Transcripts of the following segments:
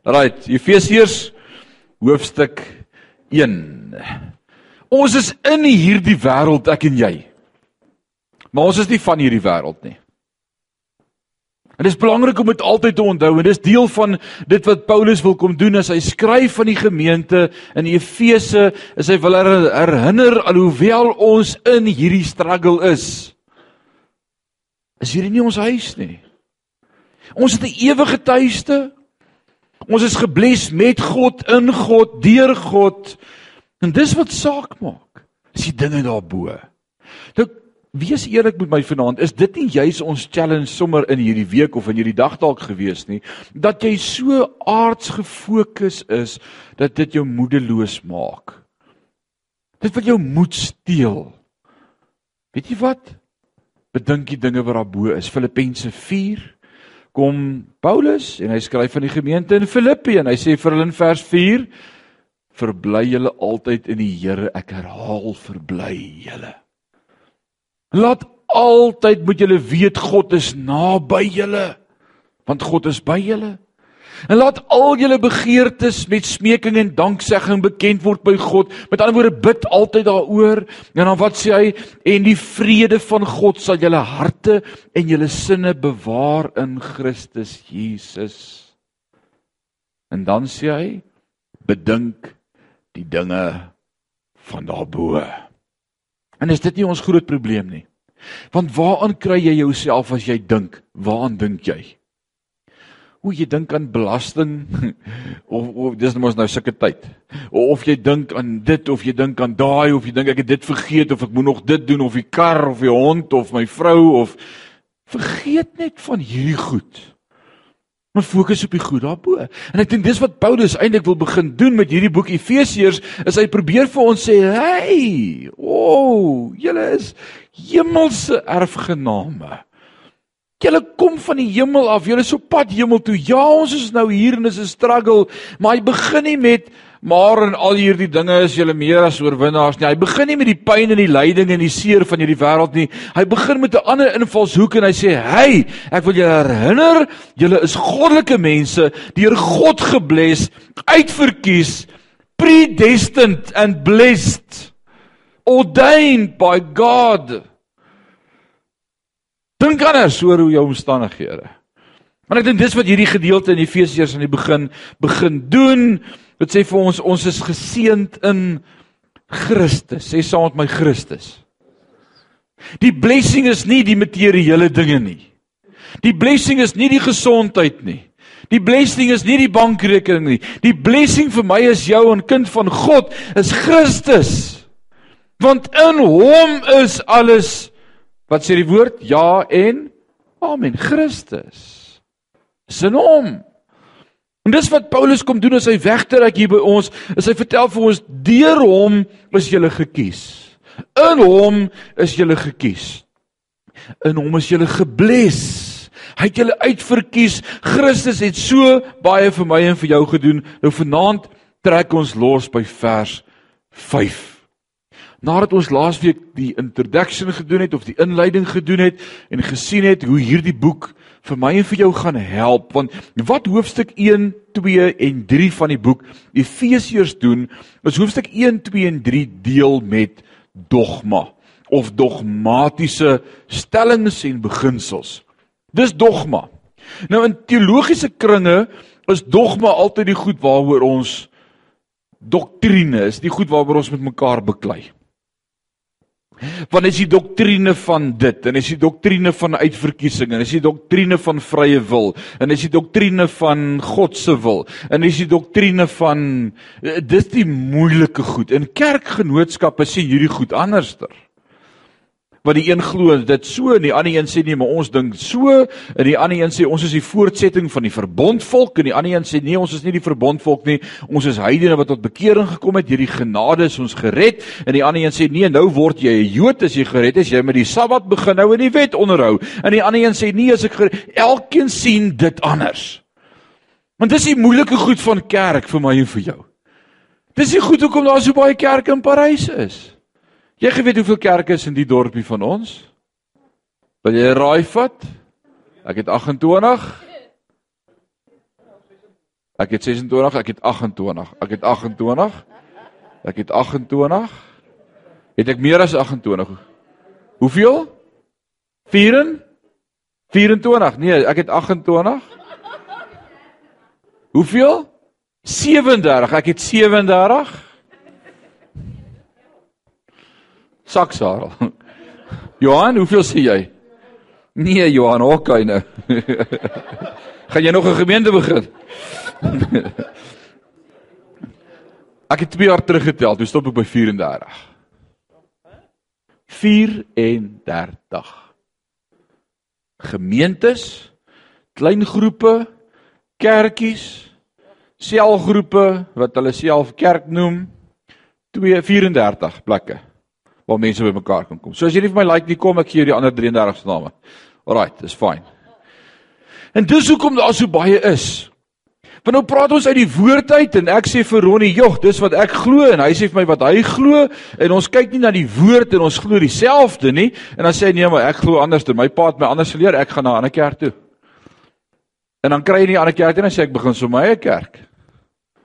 Right, Efesiërs hoofstuk 1. Ons is in hierdie wêreld, ek en jy. Maar ons is nie van hierdie wêreld nie. En dit is belangrik om dit altyd te onthou en dis deel van dit wat Paulus wil kom doen as hy skryf van die gemeente in Efese, is hy wil herinner alhoewel ons in hierdie struggle is. Is hierdie nie ons huis nie? Ons het 'n ewige tuiste. Ons is gebless met God, in God, deur God. En dis wat saak maak. Dis die dinge daarbo. Nou wees eerlik met my vanaand, is dit nie juis ons challenge sommer in hierdie week of in hierdie dag dalk gewees nie, dat jy so aards gefokus is dat dit jou moedeloos maak. Dit wil jou moed steel. Weet jy wat? Bedink die dinge wat daarbo is. Filippense 4 kom Paulus en hy skryf van die gemeente in Filippi en hy sê vir hulle in vers 4 verbly julle altyd in die Here ek herhaal verbly julle. Laat altyd moet julle weet God is naby julle want God is by julle En laat al julle begeertes met smeking en danksegging bekend word by God. Met ander woorde, bid altyd daaroor. En dan wat sê hy? En die vrede van God sal julle harte en julle sinne bewaar in Christus Jesus. En dan sê hy: Bedink die dinge van daarbo. En is dit nie ons groot probleem nie? Want waaraan kry jy jouself as jy dink? Waaraan dink jy? Hoe jy dink aan belasting of of dis mos nou sulke tyd. Of jy dink aan dit of jy dink aan daai of jy dink ek het dit vergeet of ek moet nog dit doen of die kar of die hond of my vrou of vergeet net van hierdie goed. Maar fokus op die goed daarbo. En ek dink dis wat Paulus eintlik wil begin doen met hierdie boek Efesiërs, is hy probeer vir ons sê, "Hey, o, oh, julle is hemelse erfgename." Julle kom van die hemel af. Julle is op pad hemel toe. Ja, ons is nou hier en dit is 'n struggle, maar hy begin nie met maar en al hierdie dinge is julle meer as oorwinnaars nie. Hy begin nie met die pyn en die lyding en die seer van hierdie wêreld nie. Hy begin met 'n ander invalshoek en hy sê: "Hey, ek wil julle herinner, julle is goddelike mense, deur God gebless, uitverkies, predestined and blessed, ordained by God." Dink anders oor hoe jou omstandighede. Want ek dink dis wat hierdie gedeelte in Efesiërs aan die begin begin doen. Dit sê vir ons ons is geseënd in Christus. Sê saam met my Christus. Die blessing is nie die materiële dinge nie. Die blessing is nie die gesondheid nie. Die blessing is nie die bankrekening nie. Die blessing vir my is jou en kind van God is Christus. Want in hom is alles Wat sê die woord? Ja en amen. Christus. Sin hom. En dis wat Paulus kom doen as hy wegtrek hier by ons, is hy vertel vir ons deur hom is jy gekies. In hom is jy gekies. In hom is jy gebless. Hy het julle uitverkies. Christus het so baie vir my en vir jou gedoen. Nou vanaand trek ons los by vers 5. Nadat ons laasweek die introduction gedoen het of die inleiding gedoen het en gesien het hoe hierdie boek vir my en vir jou gaan help want wat hoofstuk 1, 2 en 3 van die boek Efesiërs doen is hoofstuk 1, 2 en 3 deel met dogma of dogmatiese stellings en beginsels. Dis dogma. Nou in teologiese kringe is dogma altyd die goed waaroor ons doktrine is, die goed waaroor ons met mekaar beklei. Want is die doktrine van dit en is die doktrine van uitverkiesing en is die doktrine van vrye wil en is die doktrine van God se wil en is die doktrine van eh, dis die moeilike goed. In kerkgenootskappe sien hierdie goed anderster wat die een glo dit so en die ander een sê nee maar ons dink so. En die ander een sê ons is die voortsetting van die verbondvolk. En die ander een sê nee ons is nie die verbondvolk nie. Ons is heidene wat tot bekering gekom het. Deur die genade is ons gered. En die ander een sê nee nou word jy 'n Jood. As jy gered is jy met die Sabbat begin nou in die wet onderhou. En die ander een sê nee as ek elkeen sien dit anders. Want dis die moeilike goed van kerk vir my en vir jou. Dis die goed hoekom daar so baie kerke in Parys is Jy geweet hoeveel kerke is in die dorpie van ons? Wil jy raai vat? Ek het 28. Ek het 26, ek het 28. Ek het 28. Ek het 28. Het ek meer as 28? Hoeveel? 4 24. Nee, ek het 28. Hoeveel? 37. Ek het 37. Saksarel. Johan, hoeveel sê jy? Nee, Johan, okay nou. Gaan jy nog 'n gemeente begin? ek het 2 jaar teruggetel, toe stop ek by 34. 34. Gemeentes, klein groepe, kerkies, selgroepe wat hulle self kerk noem, 234 plekke waar mense bymekaar kan kom. So as jy nie vir my like nie kom, ek gee jou die ander 33 se name. Alraai, dis fyn. En dis hoekom daar so baie is. Want nou praat ons uit die woord uit en ek sê vir Ronnie, "Jog, dis wat ek glo" en hy sê vir my wat hy glo en ons kyk nie na die woord en ons glo dieselfde nie en dan sê hy nee, maar ek glo anders. My pa het my anders geleer. Ek gaan na 'n ander kerk toe. En dan kry jy nie 'n ander kerk en dan sê ek begin so my eie kerk.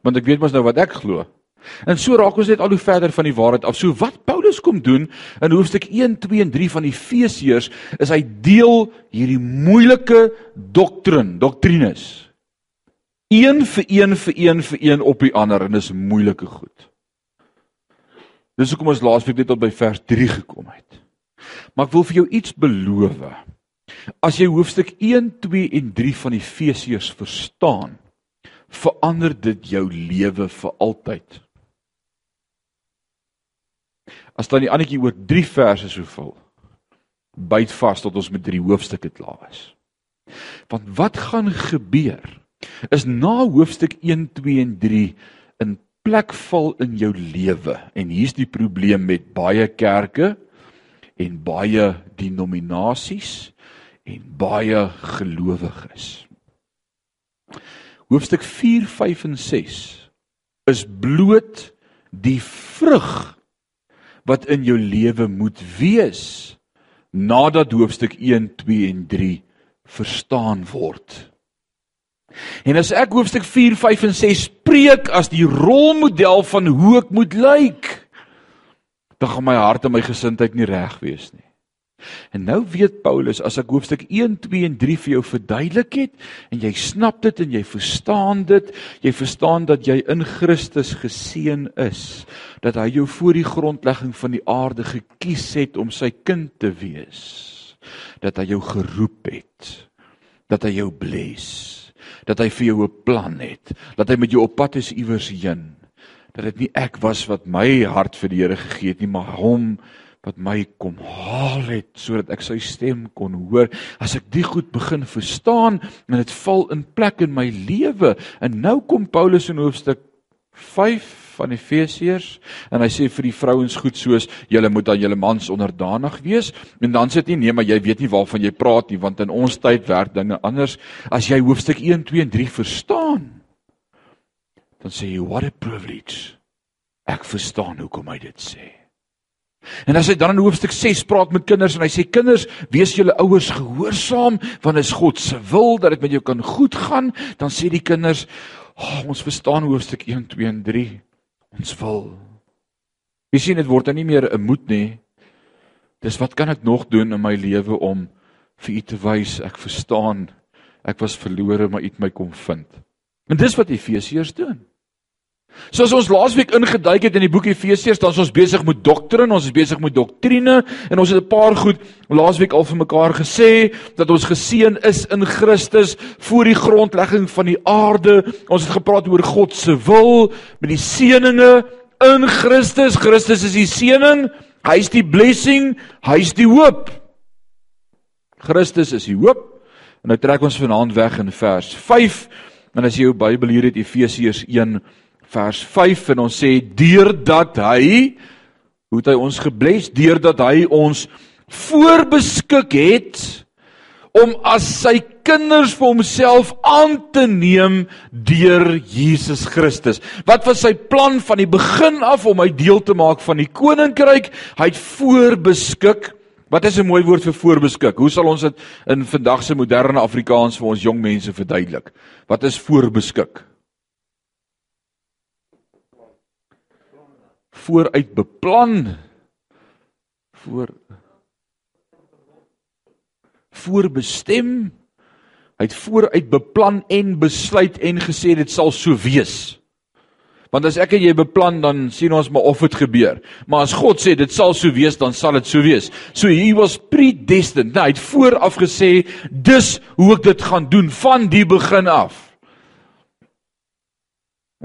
Want ek weet mos nou wat ek glo. En so raak ons net al hoe verder van die waarheid af. So wat Paulus kom doen in hoofstuk 1, 2 en 3 van Efesiërs is hy deel hierdie moeilike doktrine, doktrines. Een vir een vir een vir een op die ander en dis moeilike goed. Dis hoekom ons laasweek net tot by vers 3 gekom het. Maar ek wil vir jou iets beloof. As jy hoofstuk 1, 2 en 3 van Efesiërs verstaan, verander dit jou lewe vir altyd. As dan die annetjie oor 3 verse so vul, byt vas tot ons met 3 hoofstukke klaar is. Want wat gaan gebeur is na hoofstuk 1, 2 en 3 in plek val in jou lewe en hier's die probleem met baie kerke en baie denominasies en baie gelowiges. Hoofstuk 4, 5 en 6 is bloot die vrug wat in jou lewe moet wees nadat hoofstuk 1, 2 en 3 verstaan word. En as ek hoofstuk 4, 5 en 6 preek as die rolmodel van hoe ek moet lyk, dan gaan my hart en my gesindheid nie reg wees nie. En nou weet Paulus as ek hoofstuk 1, 2 en 3 vir jou verduidelik het en jy snap dit en jy verstaan dit, jy verstaan dat jy in Christus geseën is, dat hy jou voor die grondlegging van die aarde gekies het om sy kind te wees, dat hy jou geroep het, dat hy jou bless, dat hy vir jou 'n plan het, dat hy met jou op pad is iewers heen, dat dit nie ek was wat my hart vir die Here gegee het nie, maar hom wat my kom haal het sodat ek sy stem kon hoor. As ek die goed begin verstaan en dit val in plek in my lewe. En nou kom Paulus in hoofstuk 5 van Efesiërs en hy sê vir die vrouens goed soos julle moet aan julle mans onderdanig wees. En dan sê dit nie nee maar jy weet nie waarvan jy praat nie want in ons tyd werk dinge anders. As jy hoofstuk 1 2 en 3 verstaan dan sê jy what a privilege. Ek verstaan hoekom hy dit sê En as hy dan in hoofstuk 6 praat met kinders en hy sê kinders, wees julle ouers gehoorsaam want dit is God se wil dat dit met jou kan goed gaan, dan sê die kinders, oh, ons verstaan hoofstuk 1, 2 en 3. Ons wil. Jy sien dit word dan nie meer 'n moed nie. Dis wat kan ek nog doen in my lewe om vir u te wys ek verstaan. Ek was verlore, maar u het my kom vind. En dis wat Efesiërs doen. Soos ons laasweek ingeduik het in die boek Efesiërs, dan is ons besig met doktrine, ons is besig met doktrine en ons het 'n paar goed laasweek al vir mekaar gesê dat ons geseën is in Christus voor die grondlegging van die aarde. Ons het gepraat oor God se wil met die seëninge in Christus. Christus is die seëning, hy is die blessing, hy is die hoop. Christus is die hoop. En nou trek ons vanaand weg in vers 5. En as jy jou Bybel hier het Efesiërs 1 vers 5 en ons sê deurdat hy hoe het hy ons gebless deurdat hy ons voorbeskik het om as sy kinders vir homself aan te neem deur Jesus Christus. Wat was sy plan van die begin af om hy deel te maak van die koninkryk? Hy het voorbeskik. Wat is 'n mooi woord vir voorbeskik? Hoe sal ons dit in vandag se moderne Afrikaans vir ons jong mense verduidelik? Wat is voorbeskik? Vooruit beplan voor voorbestem hy het vooruit beplan en besluit en gesê dit sal so wees Want as ek en jy beplan dan sien ons maar of dit gebeur. Maar as God sê dit sal so wees, dan sal dit so wees. So he was predestined. Nou, hy het vooraf gesê dis hoe ek dit gaan doen van die begin af.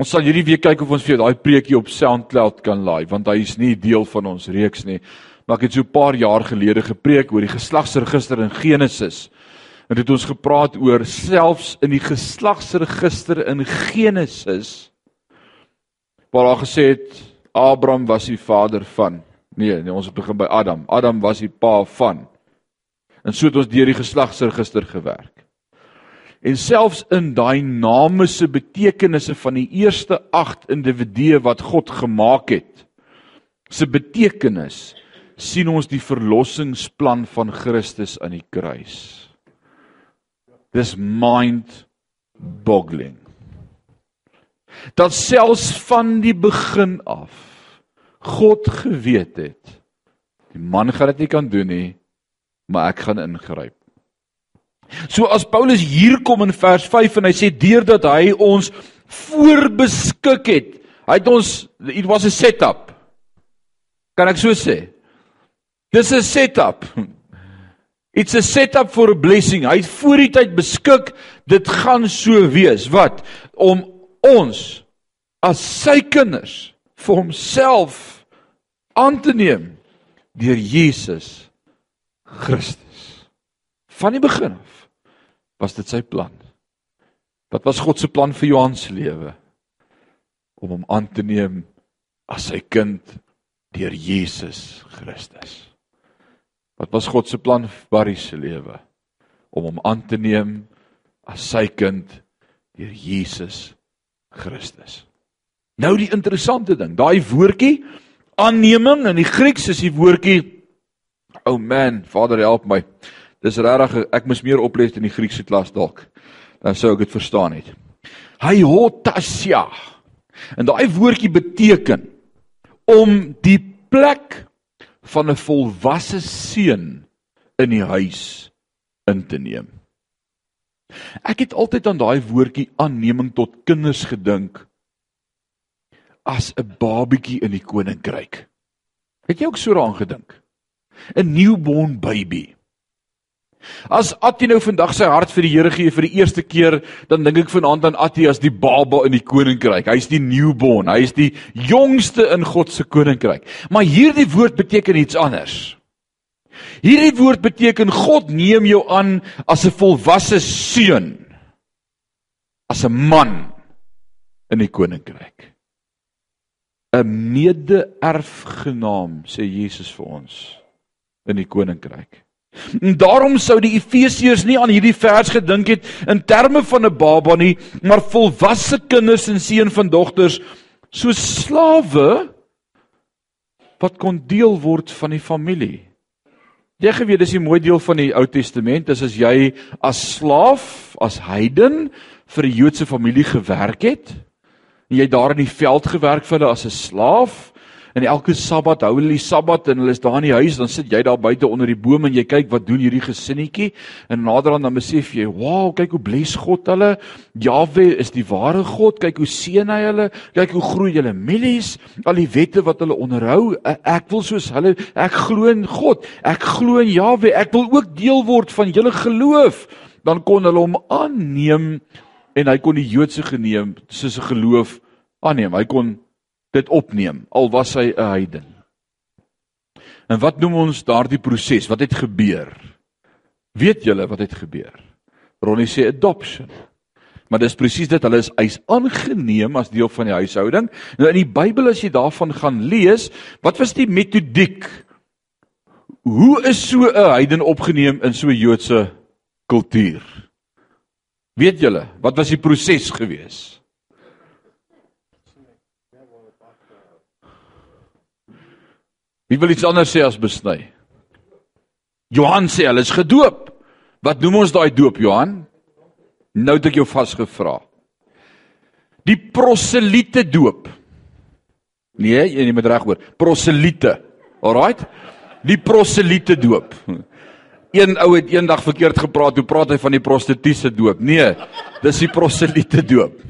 Ons sal hierdie week kyk of ons vir daai preekie op SoundCloud kan laai want hy is nie deel van ons reeks nie. Maar ek het so 'n paar jaar gelede gepreek oor die geslagsregister in Genesis. En dit het ons gepraat oor selfs in die geslagsregister in Genesis waar daar gesê het Abraham was die vader van. Nee, nee, ons het begin by Adam. Adam was die pa van. En so het ons deur die geslagsregister gewerk. En selfs in daai name se betekenisse van die eerste 8 individue wat God gemaak het, se betekenis sien ons die verlossingsplan van Christus aan die kruis. Dis mind boggling dat selfs van die begin af God geweet het die man gaan dit nie kan doen nie maar ek gaan ingryp. So as Paulus hier kom in vers 5 en hy sê deurdat hy ons voorbeskik het, hy het ons it was a setup. Kan ek so sê? Dis 'n setup. It's a setup for a blessing. Hy het voor die tyd beskik dit gaan so wees. Wat? Om ons as sy kinders vir homself aan te neem deur Jesus Christus. Van die begin af was dit sy plan. Wat was God se plan vir Johan se lewe? Om hom aan te neem as sy kind deur Jesus Christus. Wat was God se plan vir Barry se lewe? Om hom aan te neem as sy kind deur Jesus Christus. Nou die interessante ding, daai woordjie aanneming in die Grieks is die woordjie oh man, Vader help my. Dis regtig ek moes meer oplet in die Griekse klas dalk. Dan sou ek dit verstaan het. Hyotasia. En daai woordjie beteken om die plek van 'n volwasse seun in die huis in te neem. Ek het altyd aan daai woordjie aanneming tot kinders gedink as 'n babietjie in die koninkryk. Het jy ook so daaraan gedink? 'n Newborn baby. As Attie nou vandag sy hart vir die Here gee vir die eerste keer, dan dink ek vanaand aan Attie as die baba in die koninkryk. Hy's die newborn, hy is die jongste in God se koninkryk. Maar hierdie woord beteken iets anders. Hierdie woord beteken God neem jou aan as 'n volwasse seun. As 'n man in die koninkryk. 'n Mede-erfgenaam sê Jesus vir ons in die koninkryk. En daarom sou die Efesiërs nie aan hierdie vers gedink het in terme van 'n baba nie, maar volwasse kinders en seun van dogters so slawe wat kon deel word van die familie. Jy geweet dis 'n mooi deel van die Ou Testament, dis as jy as slaaf, as heiden vir 'n Joodse familie gewerk het jy daar in die veld gewerk vir hulle as 'n slaaf en elke Sabbat hou hulle die Sabbat en hulle is daar in die huis, dan sit jy daar buite onder die boom en jy kyk wat doen hierdie gesinnetjie en naderhand dan besef jy, "Wow, kyk hoe bless God hulle. Jahwe is die ware God. Kyk hoe seën hy hulle. Kyk hoe groei hulle mielies, al die wette wat hulle onderhou. Ek wil soos hulle, ek glo in God. Ek glo in Jahwe. Ek wil ook deel word van julle geloof." Dan kon hulle hom aanneem en hy kon die Joodse geneem soos 'n geloof aanneem. Hy kon dit opneem al was hy 'n heiden. En wat noem ons daardie proses? Wat het gebeur? Weet julle wat het gebeur? Ronnie sê adoption. Maar dis presies dit, hulle is eis aangeneem as deel van die huishouding. Nou in die Bybel as jy daarvan gaan lees, wat was die metodiek? Hoe is so 'n heiden opgeneem in so 'n Joodse kultuur? Weet julle, wat was die proses geweest? Wie wil iets anders sê as besny? Johan sê hulle is gedoop. Wat noem ons daai doop, Johan? Nou het ek jou vasgevra. Die proselite doop. Nee, jy moet reg hoor. Proselite. Alraight? Die proselite doop. Een ou het eendag verkeerd gepraat, hoe praat hy van die prostitusie doop? Nee, dis die proselite doop.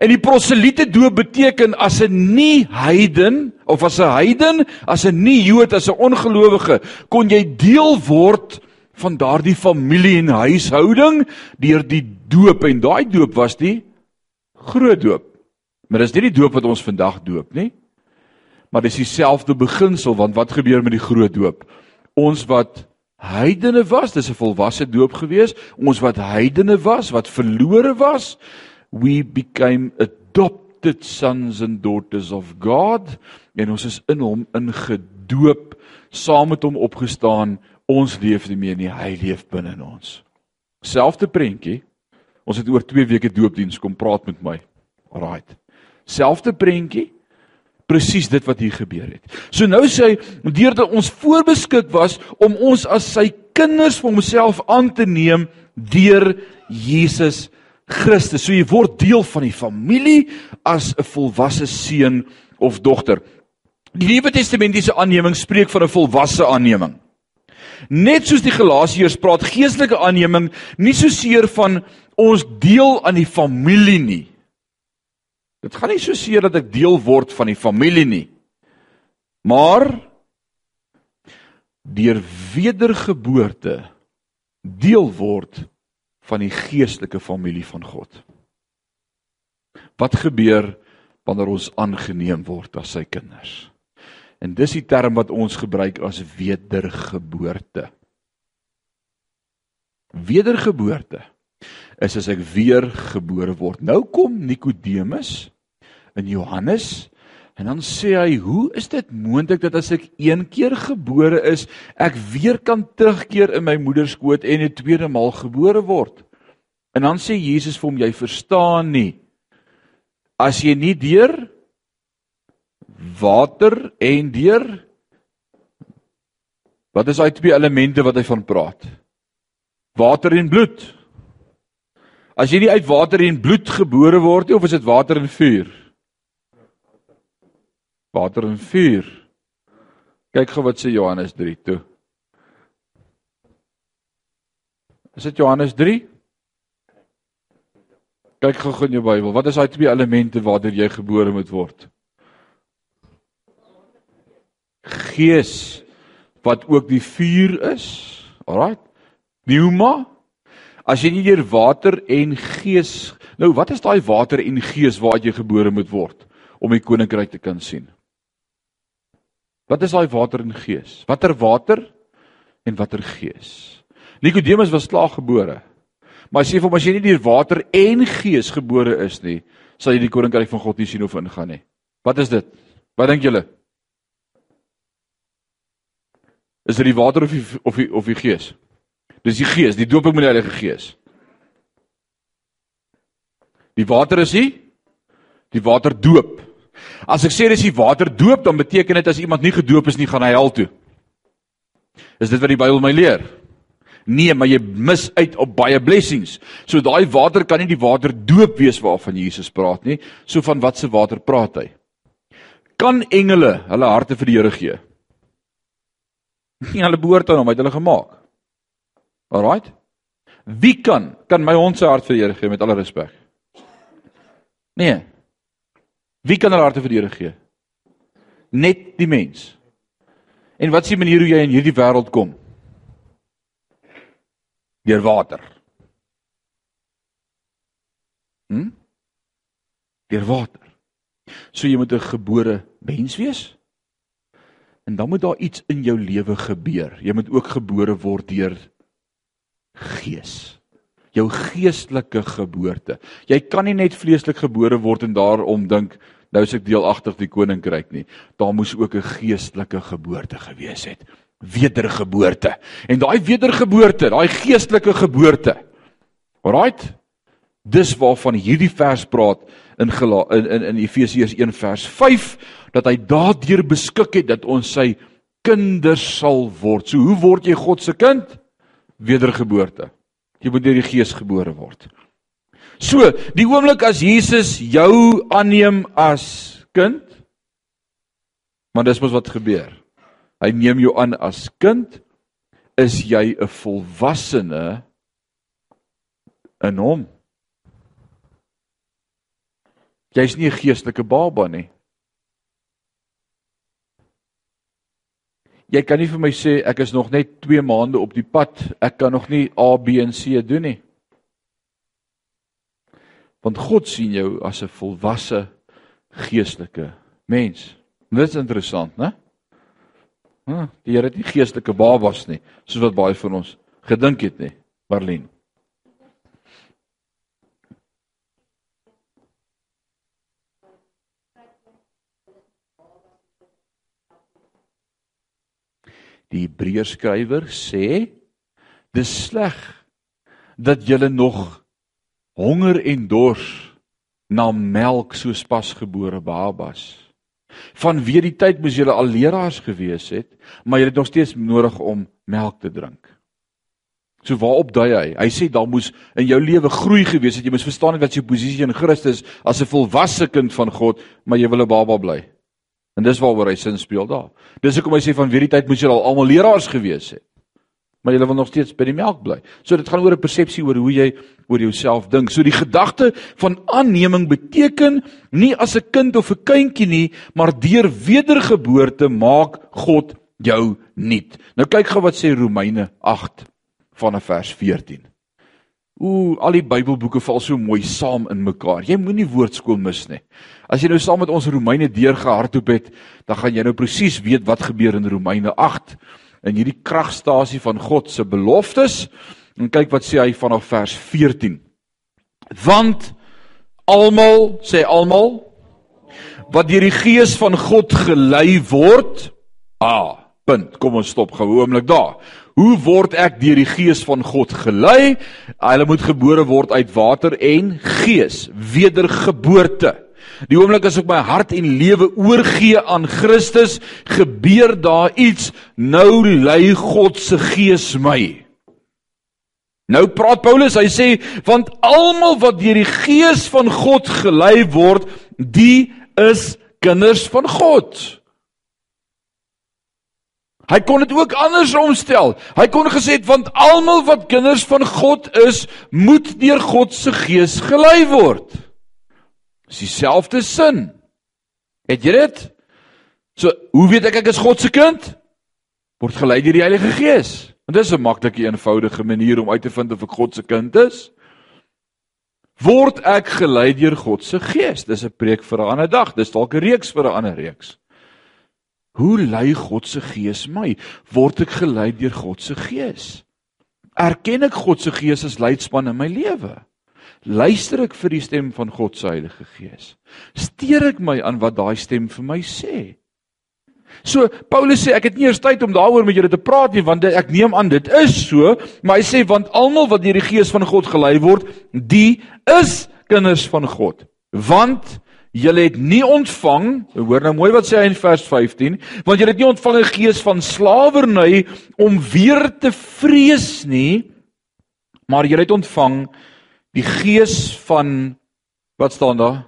En die proselite doop beteken as 'n nie heiden of as 'n heiden, as 'n nie Jood, as 'n ongelowige, kon jy deel word van daardie familie en huishouding deur die doop en daai doop was die groot doop. Maar dis nie die doop wat ons vandag doop nie. Maar dis dieselfde beginsel want wat gebeur met die groot doop? Ons wat heidene was, dis 'n volwasse doop gewees. Ons wat heidene was, wat verlore was, we became adopted sons and daughters of God en ons is in hom ingedoop, saam met hom opgestaan. Ons leef nie meer nie, hy leef binne in ons. Selfde prentjie. Ons het oor 2 weke doopdiens kom praat met my. Alraight. Selfde prentjie. Presies dit wat hier gebeur het. So nou sê hy deurdat ons voorbeskik was om ons as sy kinders vir homself aan te neem deur Jesus Christus. So jy word deel van die familie as 'n volwasse seun of dogter. Die Nuwe Testamentiese aanneming spreek van 'n volwasse aanneming. Net soos die Galasiërs praat geestelike aanneming nie so seer van ons deel aan die familie nie. Dit gaan nie so seer dat ek deel word van die familie nie. Maar deur wedergeboorte deel word van die geestelike familie van God. Wat gebeur wanneer ons aangeneem word as sy kinders? En dis die term wat ons gebruik as wedergeboorte. Wedergeboorte is as ek weer gebore word. Nou kom Nikodemus in Johannes en dan sê hy, "Hoe is dit moontlik dat as ek een keer gebore is, ek weer kan terugkeer in my moeder se skoot en 'n tweede maal gebore word?" En dan sê Jesus vir hom, "Jy verstaan nie. As jy nie deur water en deur Wat is daai twee elemente wat hy van praat? Water en bloed. As jy nie uit water en bloed gebore word nie of is dit water en vuur? Water en vuur. Kyk gou wat sê Johannes 3 toe. Is dit Johannes 3? Kyk gou in jou Bybel. Wat is daai twee elemente waardeur jy gebore moet word? gees wat ook die vuur is. Alraai. Pneuma. As jy nie deur water en gees Nou, wat is daai water en gees waaruit jy gebore moet word om die koninkryk te kan sien? Wat is daai water en gees? Watter water en watter gees? Nikodemus was klaar gebore. Maar as jy vir hom as jy nie deur water en gees gebore is nie, sal jy die koninkryk van God nie sien of ingaan nie. Wat is dit? Wat dink julle? Is dit die water of die of die of die gees? Dis die gees, die dooping met die Heilige Gees. Die water is die die water doop. As ek sê dis die water doop, dan beteken dit as iemand nie gedoop is nie, gaan hy hel toe. Is dit wat die Bybel my leer? Nee, maar jy mis uit op baie blessings. So daai water kan nie die water doop wees waarvan Jesus praat nie. So van watse water praat hy? Kan engele hulle harte vir die Here gee? Nie hulle behoort aan hom, hy het hulle gemaak. Alraight? Wie kan kan my hond se hart vir die Here gee met alle respek? Nee. Wie kan hulle harte vir die Here gee? Net die mens. En wat is die manier hoe jy in hierdie wêreld kom? Deur water. Hm? Deur water. So jy moet 'n gebore mens wees? En dan moet daar iets in jou lewe gebeur. Jy moet ook gebore word deur gees. Jou geestelike geboorte. Jy kan nie net vleeslik gebore word en daarom dink nou is ek deelagtig die koninkryk nie. Daar moes ook 'n geestelike geboorte gewees het. Wedergeboorte. En daai wedergeboorte, daai geestelike geboorte. Alraight? Dis waarvan hierdie vers praat in in in, in Efesiërs 1 vers 5 dat hy daardeur beskik het dat ons sy kinders sal word. So hoe word jy God se kind? Wedergeboorte. Jy moet deur die Gees gebore word. So, die oomblik as Jesus jou aanneem as kind, Maar dis mos wat gebeur. Hy neem jou aan as kind, is jy 'n volwassene in hom. Jy's nie 'n geestelike baba nie. Jy kan nie vir my sê ek is nog net 2 maande op die pad, ek kan nog nie A, B en C doen nie. Want God sien jou as 'n volwasse geestelike mens. Dit is interessant, né? Hm, die Here het nie geestelike babas nie, soos wat baie van ons gedink het nie, Marlene. Die Hebreërskrywer sê dis sleg dat julle nog honger en dors na melk soos pasgebore babas. Vanweer die tyd moes julle al leraars gewees het, maar julle het nog steeds nodig om melk te drink. So waarop dui hy? Hy sê daar moes in jou lewe groei gewees het. Jy moes verstaan wat jou posisie in Christus as 'n volwasse kind van God, maar jy wil 'n baba bly. En dis waaroor hy sin speel daar. Dis hoekom hy sê van weer die tyd moet julle al almal leraars gewees het. Maar julle wil nog steeds by die melk bly. So dit gaan oor 'n persepsie oor hoe jy oor jouself dink. So die gedagte van aanneming beteken nie as 'n kind of 'n kindjie nie, maar deur wedergeboorte maak God jou nuut. Nou kyk gou wat sê Romeine 8 vanaf vers 14. Ooh, al die Bybelboeke val so mooi saam in mekaar. Jy moenie woordskool mis nie. As jy nou saam met ons Romeine deurgehardloop het, dan gaan jy nou presies weet wat gebeur in Romeine 8 in hierdie kragstasie van God se beloftes. En kyk wat sê hy vanaf vers 14. Want almal, sê almal, wat deur die gees van God gelei word, ah, punt. Kom ons stop gou 'n oomblik daar. Hoe word ek deur die gees van God gelei? Hulle moet gebore word uit water en gees, wedergeboorte. Die oomblik as ek my hart en lewe oorgee aan Christus, gebeur daar iets. Nou lei God se gees my. Nou praat Paulus, hy sê want almal wat deur die gees van God gelei word, die is kinders van God. Hy kon dit ook andersom stel. Hy kon gesê het want almal wat kinders van God is, moet deur God se gees gelei word. Dis dieselfde sin. Het jy dit? So, hoe weet ek ek is God se kind? Word gelei deur die Heilige Gees. En dis 'n maklike eenvoudige manier om uit te vind of ek God se kind is. Word ek gelei deur God se Gees? Dis 'n preek vir 'n ander dag. Dis dalk 'n reeks vir 'n ander reeks. Hoe lei God se Gees my? Word ek gelei deur God se Gees? Erken ek God se Gees as leidsman in my lewe? Luister ek vir die stem van God se Heilige Gees? Steer ek my aan wat daai stem vir my sê? So Paulus sê ek het nie eers tyd om daaroor met julle te praat nie want ek neem aan dit is so, maar hy sê want almal wat deur die Gees van God gelei word, die is kinders van God. Want julle het nie ontvang, hoor nou mooi wat sê hy in vers 15, want julle het nie ontvang 'n gees van slawerny om weer te vrees nie, maar julle het ontvang die gees van wat staan daar?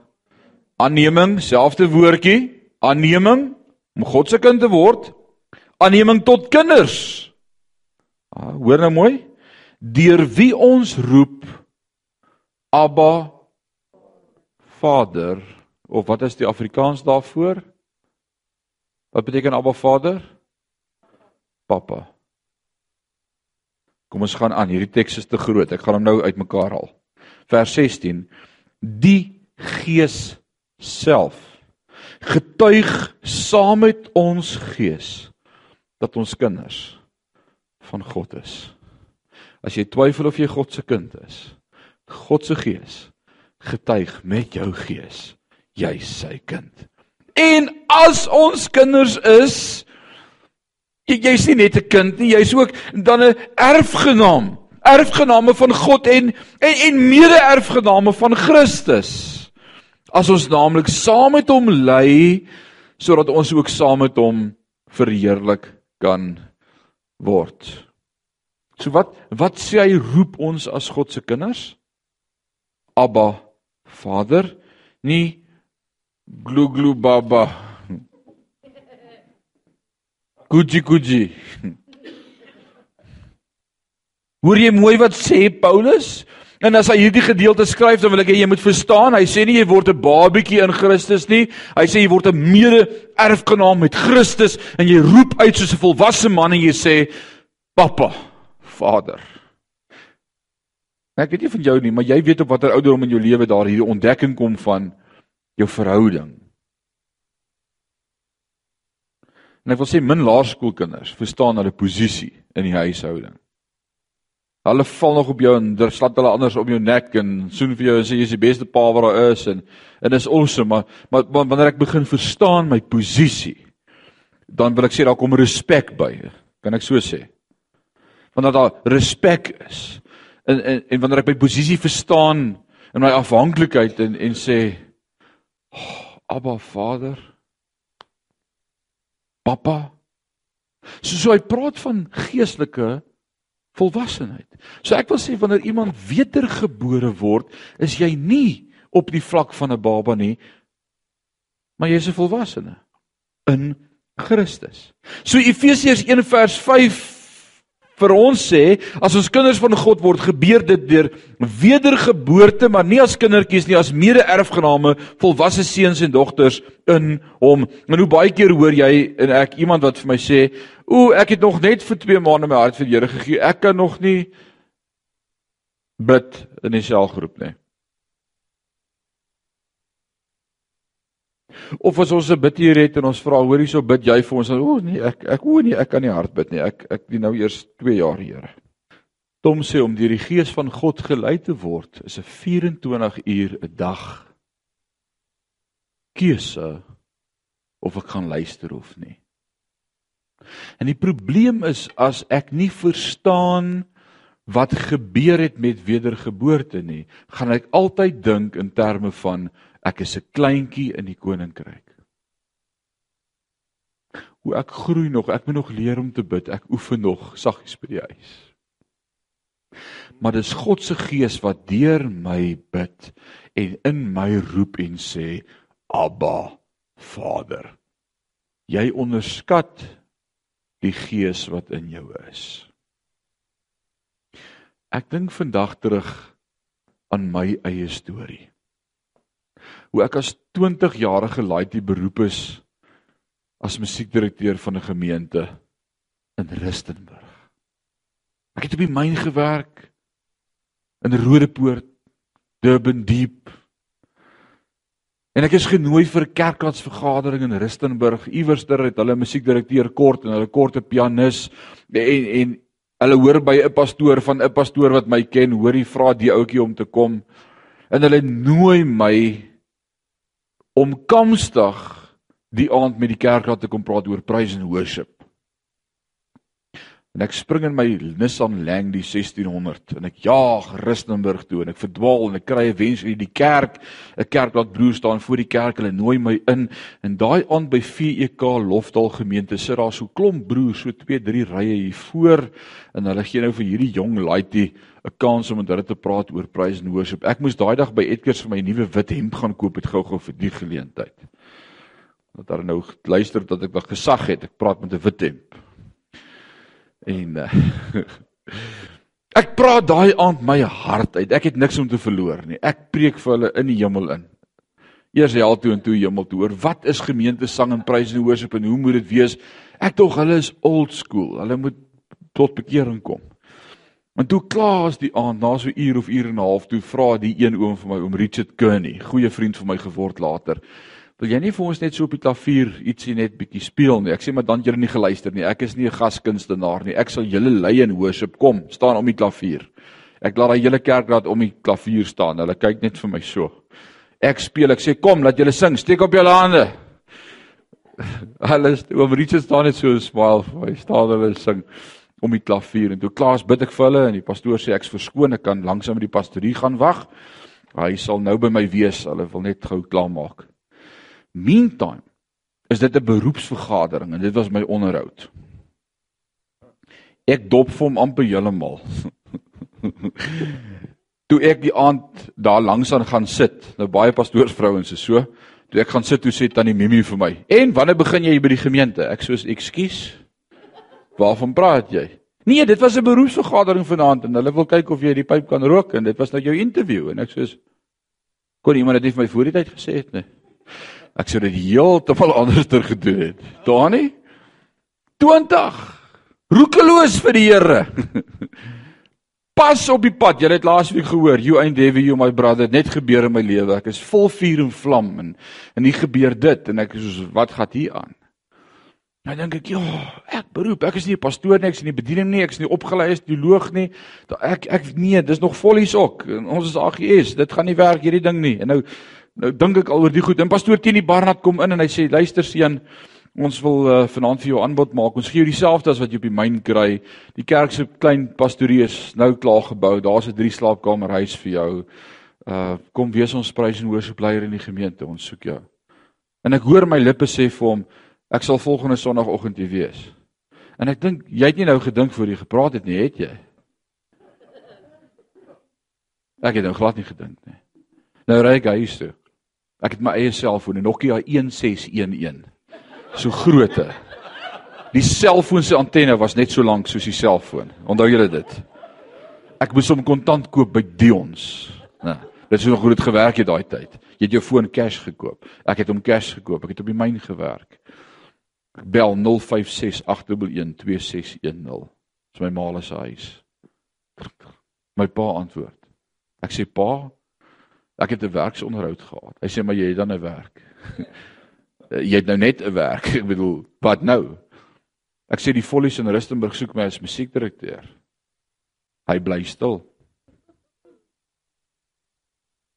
Aanneming, selfde woordjie, aanneming om God se kind te word. Aanneming tot kinders. Ah, hoor nou mooi. Deur wie ons roep Abba Vader of wat is die Afrikaans daarvoor? Wat beteken Abba Vader? Pappa. Kom ons gaan aan. Hierdie teks is te groot. Ek gaan hom nou uitmekaar haal vers 16 die gees self getuig saam met ons gees dat ons kinders van God is as jy twyfel of jy God se kind is God se gees getuig met jou gees jy sy kind en as ons kinders is jy jy's nie net 'n kind nie jy's ook dan 'n erfgenaam erfgename van God en en, en mede-erfgename van Christus. As ons naamlik saam met hom ly sodat ons ook saam met hom verheerlik kan word. So wat wat sê hy roep ons as God se kinders? Abba Vader, nie glu glu baba. Gucci Gucci. Hoor jy mooi wat sê Paulus? En as hy hierdie gedeelte skryf, dan wil ek hê jy moet verstaan, hy sê nie jy word 'n babietjie in Christus nie. Hy sê jy word 'n mede-erfgenaam met Christus en jy roep uit soos 'n volwasse man en jy sê Pappa, Vader. Ek weet nie van jou nie, maar jy weet op watter ouderdom in jou lewe daar hierdie ontdekking kom van jou verhouding. En ek wil sê min laerskoolkinders verstaan hulle posisie in die huishouding. Hulle val nog op jou en daar slat hulle anders op jou nek en soen vir jou en sê jy's die beste pa wat daar is en en dis awesome maar, maar maar wanneer ek begin verstaan my posisie dan wil ek sê daar kom respek by. Kan ek so sê? Wanneer daar respek is en en en wanneer ek my posisie verstaan in my afhanklikheid en en sê oh, Abba Vader Papa So so hy praat van geestelike volwassenheid. So ek wil sê wanneer iemand wedergebore word, is jy nie op die vlak van 'n baba nie, maar jy is 'n volwassene in Christus. So Efesiërs 1 vers 5 vir ons sê as ons kinders van God word, gebeur dit deur wedergeboorte, maar nie as kindertjies nie, as mede-erfgename, volwasse seuns en dogters in hom. En hoe baie keer hoor jy en ek iemand wat vir my sê, "O, ek het nog net vir 2 maande my hart vir die Here gegee. Ek kan nog nie bid in die selgroep nie." Of as ons 'n bid hier het en ons vra, hoor hierso bid jy vir ons? O nee, ek ek o nee, ek kan nie hard bid nie. Ek ek dien nou eers 2 jaar, Here. Tom sê om deur die gees van God gelei te word is 'n 24 uur 'n dag keuse of ek gaan luister of nie. En die probleem is as ek nie verstaan wat gebeur het met wedergeboorte nie, gaan ek altyd dink in terme van Ek is 'n kleintjie in die koninkryk. Hoe ek groei nog, ek moet nog leer om te bid. Ek oefen nog saggies by die huis. Maar dis God se gees wat deur my bid en in my roep en sê Abba Vader. Jy onderskat die gees wat in jou is. Ek dink vandag terug aan my eie storie hoe ek as 20 jarige laaitie beroep is as musiekdirekteur van 'n gemeente in Rustenburg. Ek het op die myn gewerk in Rodepoort, Durban Deep. En ek is genooi vir 'n kerkradsvergadering in Rustenburg. Iewers daar het hulle musiekdirekteur kort en hulle kort 'n pianis en en hulle hoor by 'n pastoor van 'n pastoor wat my ken, hoor hy vra die ouetjie om te kom. En hulle nooi my om Kamsdag die aand met die kerkraad te kom praat oor praise and worship. En ek spring in my Nissan Langley 1600 en ek jaag Rustenburg toe en ek verdwaal en ek kry 'n wens uit die kerk. 'n Kerkraad broer staan voor die kerk, hulle nooi my in en daai aand by VEK Lofdal gemeente sit daar so klomp broers, so 2, 3 rye hier voor en hulle gee nou vir hierdie jong laaitie 'n kans om met hulle te praat oor praise and worship. Ek moes daai dag by Edgars vir my nuwe wit hemp gaan koop het gou-gou vir die geleentheid. Dat daar nou luister dat ek nog gesag het. Ek praat met 'n wit hemp. En uh, ek praat daai aand my hart uit. Ek het niks om te verloor nie. Ek preek vir hulle in die hemel in. Eers hel toe en toe hemel toe. Oor wat is gemeentesang en praise and worship en hoe moet dit wees? Ek dog hulle is old school. Hulle moet tot bekering kom. En toe klaar as die aand, na so uur of uur en 'n half, toe vra die een oom vir my om Richard Kearney, goeie vriend van my geword later. Wil jy nie vir ons net so op die klavier ietsie net bietjie speel nie? Ek sê maar dan jy nie geluister nie. Ek is nie 'n gaskunstenaar nie. Ek sal julle lei in worship kom, staan om die klavier. Ek laat daai hele kerk laat om die klavier staan. Hulle kyk net vir my so. Ek speel, ek sê kom, laat julle sing. Steek op julle hande. Hulle oom Richard staan net so 'n smile vir my. Staan hulle sing om die klavier en toe klaas bid ek vir hulle en die pastoor sê ek's verskoon ek kan langsam met die pastorie gaan wag. Hy sal nou by my wees. Hulle wil net gou klaar maak. Meantime is dit 'n beroepsvergadering en dit was my onderhoud. Ek dop vir hom amper heeltemal. toe ek die aand daar langs aan gaan sit, nou baie pastoorsvrouens is so, toe ek gaan sit toe sê tannie Mimi vir my: "En wanneer begin jy by die gemeente?" Ek sê: "Ekskuus." Waarvan praat jy? Nee, dit was 'n beroepsvergadering vanaand en hulle wil kyk of jy die pyp kan rook en dit was nou jou interview en ek sê kon iemand dit vir my voor die tyd gesê het nie. Ek sou dit heeltemal anders ter gedoen het. Dani 20 roekeloos vir die Here. Pas op die pad. Jy het laasweek gehoor, you ain't devil you my brother. Net gebeur in my lewe. Ek is vol vuur en vlam en en hier gebeur dit en ek is soos wat gaan hier aan? Nou dink ek, ja, ek beroep, ek is nie 'n pastoor nie, ek is nie bediening nie, ek is nie opgelei as teoloog nie. Ek ek nee, dis nog vollies ook. Ons is AGS. Dit gaan nie werk hierdie ding nie. En nou nou dink ek al oor die goed. En pastoor Tienie Barnard kom in en hy sê, "Luister seun, ons wil uh, vanaand vir jou aanbod maak. Ons gee jou dieselfde as wat jy op die myn kry. Die kerk se klein pastorie is nou klaar gebou. Daar's 'n drie slaapkamer huis vir jou. Uh kom wees ons prys en worship leier in die gemeente. Ons soek jou." En ek hoor my lippe sê vir hom, Ek sal volgende sonoggend hier wees. En ek dink jy het nie nou gedink voor jy gepraat het nie, het jy? Ek het nou glad nie gedink nie. Nou ry ek huis toe. Ek het my eie selfoon, 'n Nokia 1611. So groote. Die selfoon se antenne was net so lank soos die selfoon. Onthou julle dit? Ek moes hom kontant koop by Dion's. Nou, dit is nog hoe dit gewerk het daai tyd. Jy het jou foon cash gekoop. Ek het hom cash gekoop. Ek het op die myn gewerk. Bel 0568112610. Dis my ma se huis. My pa antwoord. Ek sê pa, ek het 'n werksonderhoud gehad. Hy sê maar jy het dan 'n werk. jy het nou net 'n werk. Ek bedoel, wat nou? Ek sê die Follies in Rustenburg soek my as musiekdirekteur. Hy bly stil.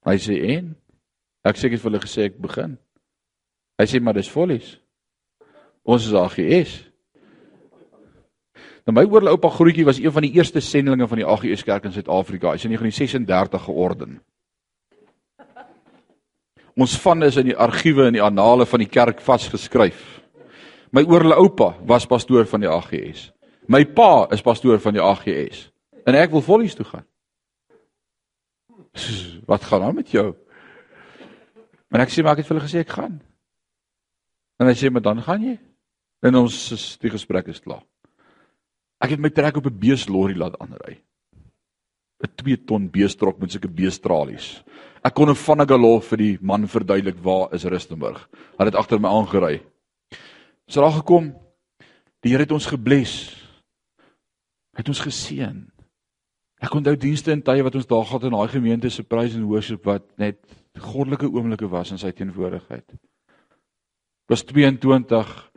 Hy sê en ek sê ek het vir hulle gesê ek begin. Hy sê maar dis Follies. Ons is AGS. Nou my oorle oupa Grootjie was een van die eerste sendlinge van die AGS kerk in Suid-Afrika. Hy's in 1936 georden. Ons van is in die argiewe en die annale van die kerk vasgeskryf. My oorle oupa was pastoor van die AGS. My pa is pastoor van die AGS. En ek wil vollies toe gaan. Wat gaan aan met jou? En ek sê maar ek het vir hulle gesê ek gaan. En hy sê maar dan gaan jy. En ons is die gesprek is klaar. Ek het my trek op 'n beeslorry laat aanry. 'n 2 ton beestrok met sulke beestralies. Ek kon 'n vanagalol vir die man verduidelik waar is Rustenburg. Hy het agter my aangery. So daar gekom. Die Here het ons gebless. Hy het ons geseën. Ek onthou dienste en tye wat ons daar gehad in daai gemeente se praise and worship wat net goddelike oomblikke was in sy teenwoordigheid. Was 22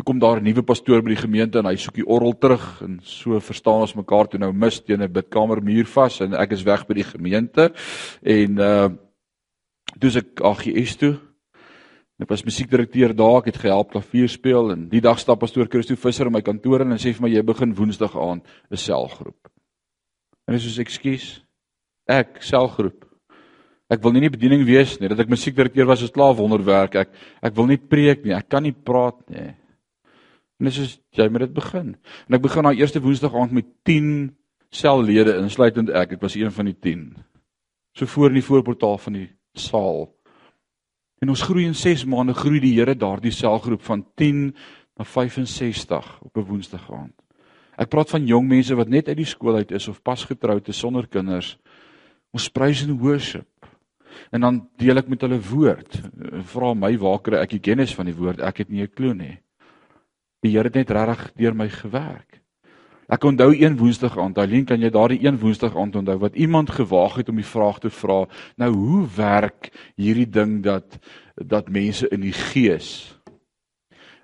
Toe kom daar 'n nuwe pastoor by die gemeente en hy soek die orgel terug en so verstaan ons mekaar toe nou mis teen 'n bidkamer muur vas en ek is weg by die gemeente en uh dis ek AGS toe. Ek was musiekdirekteur daar, ek het gehelp klavier speel en die dag stap pastoor Christo Visser in my kantoor en sê vir my jy begin woensdag aand 'n selgroep. En ek sê ekskuus. Ek selgroep. Ek wil nie nie bediening wees nie, dat ek musiekdirekteur was is klaar wonderwerk. Ek ek wil nie preek nie, ek kan nie praat nie. En dis is jy moet dit begin. En ek begin daai eerste woensdag aand met 10 sellede insluitend ek. Ek was een van die 10. So voor in die voorportaal van die saal. En ons groei in 6 maande groei die Here daardie selgroep van 10 na 65 op 'n woensdag aand. Ek praat van jong mense wat net uit die skool uit is of pas getroud is sonder kinders. Ons praise and worship. En dan deel ek met hulle woord. Vra my waar kry ek die kennis van die woord? Ek het nie 'n klou nie. Die Here het net regtig deur my gewerk. Ek onthou een Woensdag aand, Aileen, kan jy daardie een Woensdag aand onthou wat iemand gewaag het om die vraag te vra, nou hoe werk hierdie ding dat dat mense in die gees.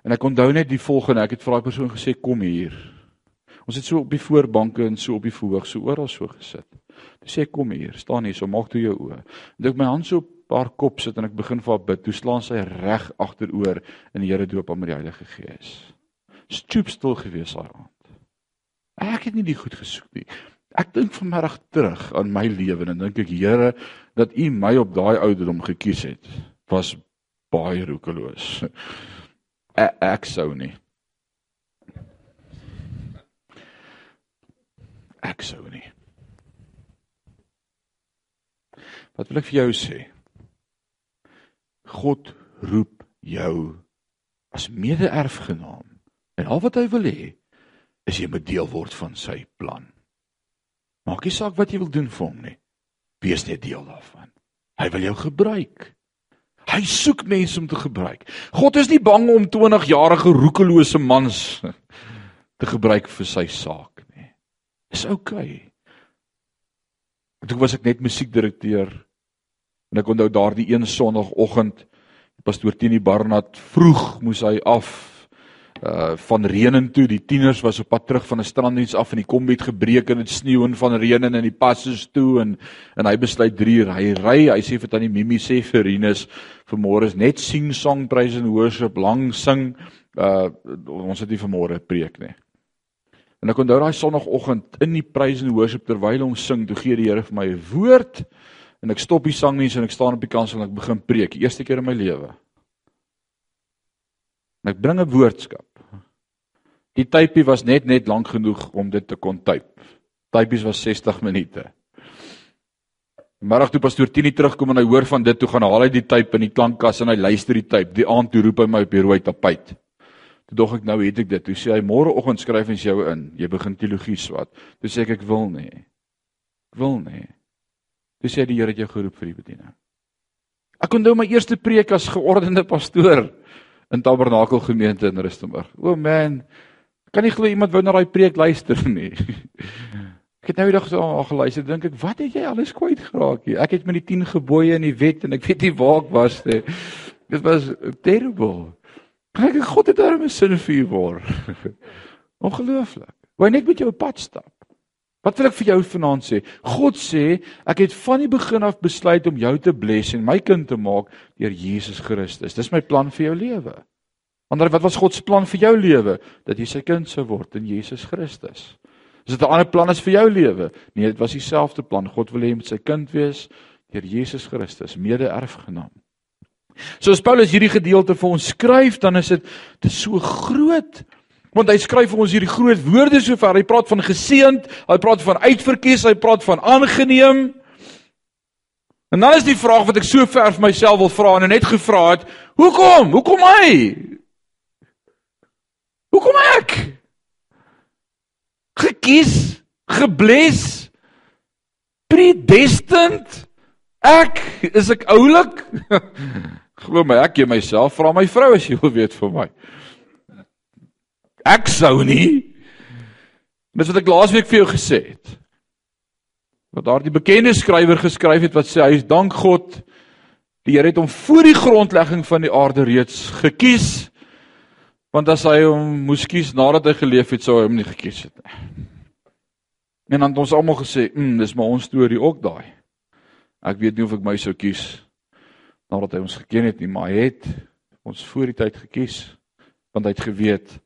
En ek onthou net die volgende, ek het vir daai persoon gesê kom hier. Ons het so op die voorbanke en so op die verhoog so oral so gesit. Toe sê kom hier, staan hier, so maak toe jou oë. En ek my hand so op haar kop sit en ek begin vir haar bid. Toe slaan sy reg agteroor in die Here doop aan met die Heilige Gees stoep stil gewees daai aand. Ek het nie die goed gesoek nie. Ek dink vanmiddag terug aan my lewe en dink ek Here dat U my op daai ouderdom gekies het was baie roekeloos. Ek, ek sou nie. Ek sou nie. Wat wil ek vir jou sê? God roep jou as mede-erfgenaam En al wat hy wil hê is jy moet deel word van sy plan. Maak nie saak wat jy wil doen vir hom nie. Wees net deel daarvan. Hy wil jou gebruik. Hy soek mense om te gebruik. God is nie bang om 20-jarige roekelose mans te gebruik vir sy saak nie. Dis oukei. Okay. Toe was ek net musiekdirekteur en ek onthou daardie een sonoggend pastoor Tini Barnard vroeg moes hy af uh van reën toe die tieners was op pad terug van 'n stranddiens af en die kombi het gebreek en dit sneeu en van reën en die passes toe en en hy besluit 3 uur hy ry hy sê vir tannie Mimi sê vir Rinus vanmôre is net sing song praise and worship lang sing. Uh ons het nie vanmôre preek nie. En ek onthou daai sonoggend in die praise and worship terwyl ons sing toe gee die Here vir my 'n woord en ek stop die sang nie en ek staan op die kansel en ek begin preek eerste keer in my lewe. En ek bring 'n woordskap Die typie was net net lank genoeg om dit te kon typ. Typies was 60 minute. Middag toe pastoor Tini terugkom en hy hoor van dit, toe gaan haal hy die typ in die klankkas en hy luister die typ. Die aand toe roep hy my op die rooi tapuit. Toe dog ek nou het ek dit. Toe sê hy môreoggend skryf ons jou in. Jy begin teologie swat. Toe sê ek ek wil nie. Ek wil nie. Toe sê die Here het jou geroep vir die bediening. Ek onthou my eerste preek as geordende pastoor in Tabernakel gemeente in Rustenburg. O oh man, Kan nie glo iemand wou na daai preek luister nie. Ek het nou die dag so al geluister, dink ek, wat het jy alles kwyt geraak hier? Ek het met die 10 gebooie en die wet en ek weet nie waar ek was nie. Dit was terrible. Kyk, God het daarmee sin vir word. Ongelooflik. Wou net met jou pad stap. Wat wil ek vir jou vanaand sê? God sê, ek het van die begin af besluit om jou te bless en my kind te maak deur Jesus Christus. Dis my plan vir jou lewe. Ander wat was God se plan vir jou lewe? Dat jy sy kind sou word in Jesus Christus. Is dit 'n ander plan as vir jou lewe? Nee, dit was dieselfde plan. God wil hê jy moet sy kind wees deur Jesus Christus, mede-erfgenaam. So as Paulus hierdie gedeelte vir ons skryf, dan is dit te so groot. Want hy skryf vir ons hierdie groot woorde sover. Hy praat van geseënd, hy praat van uitverkies, hy praat van aangeneem. En dan is die vraag wat ek so ver vir myself wil vra en net gevra het, hoekom? Hoekom hy? Hoekom ek? Gekies, gebless, predestined. Ek is ek oulik? Glo my, ek gee myself vra my vrou as jy wil weet vir my. Ek sou nie. Dis wat ek laasweek vir jou gesê het. Wat daardie bekende skrywer geskryf het wat sê hy is dank God die Here het hom voor die grondlegging van die aarde reeds gekies Want as hy hom moes kies nadat hy geleef het, sou hy hom nie gekies het nie. En dan het ons almal gesê, "Mm, dis maar ons storie ook daai." Ek weet nie of ek my sou kies nadat hy ons geken het nie, maar hy het ons voor die tyd gekies want hy het geweet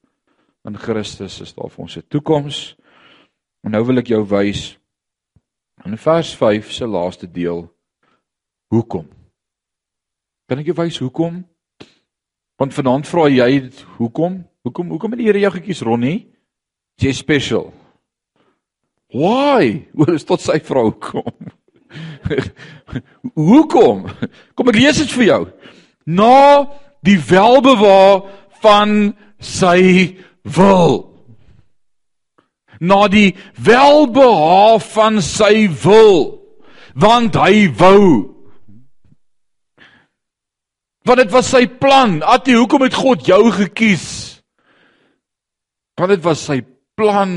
in Christus is daar vir ons 'n toekoms. En nou wil ek jou wys in vers 5 se laaste deel hoekom. Kan ek jou wys hoekom? Want vanaand vra jy hoekom? Hoekom hoekom het die Here jou gekies, Ronnie? Jy special. Why? Wat is tot sy vrou kom? hoekom? Kom ek lees dit vir jou. Na die welbewaar van sy wil. Na die welbehae van sy wil. Want hy wou Want dit was sy plan. Atie, hoekom het God jou gekies? Want dit was sy plan.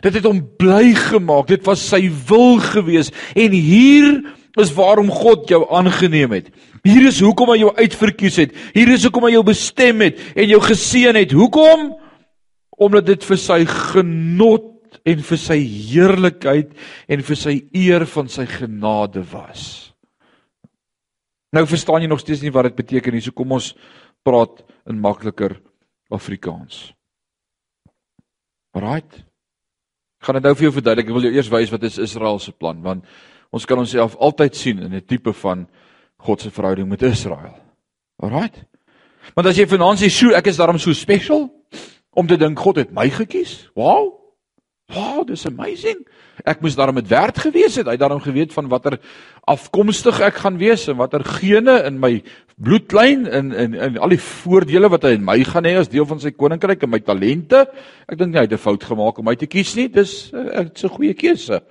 Dit het hom bly gemaak. Dit was sy wil gewees en hier is waarom God jou aangeneem het. Hier is hoekom hy jou uitverkies het. Hier is hoekom hy jou bestem het en jou geseën het. Hoekom? Omdat dit vir sy genot en vir sy heerlikheid en vir sy eer van sy genade was. Nou verstaan jy nog steeds nie wat dit beteken nie. So kom ons praat in makliker Afrikaans. Right? Ek gaan dit nou vir jou verduidelik. Ek wil jou eers wys wat is Israel se plan want ons kan onsself altyd sien in 'n tipe van God se verhouding met Israel. Alright? Want as jy sê, "Sjoe, ek is daarom so special om te dink God het my gekies." Wow. Wow, dis amazing. Ek moes daarom met werd gewees het. Hy het daarom geweet van watter afkomstig ek gaan wees en watter gene in my bloedlyn en en en al die voordele wat hy in my gaan hê as deel van sy koninkryk en my talente. Ek dink nie hy het 'n fout gemaak om my te kies nie. Dis eh, 'n goeie keuse.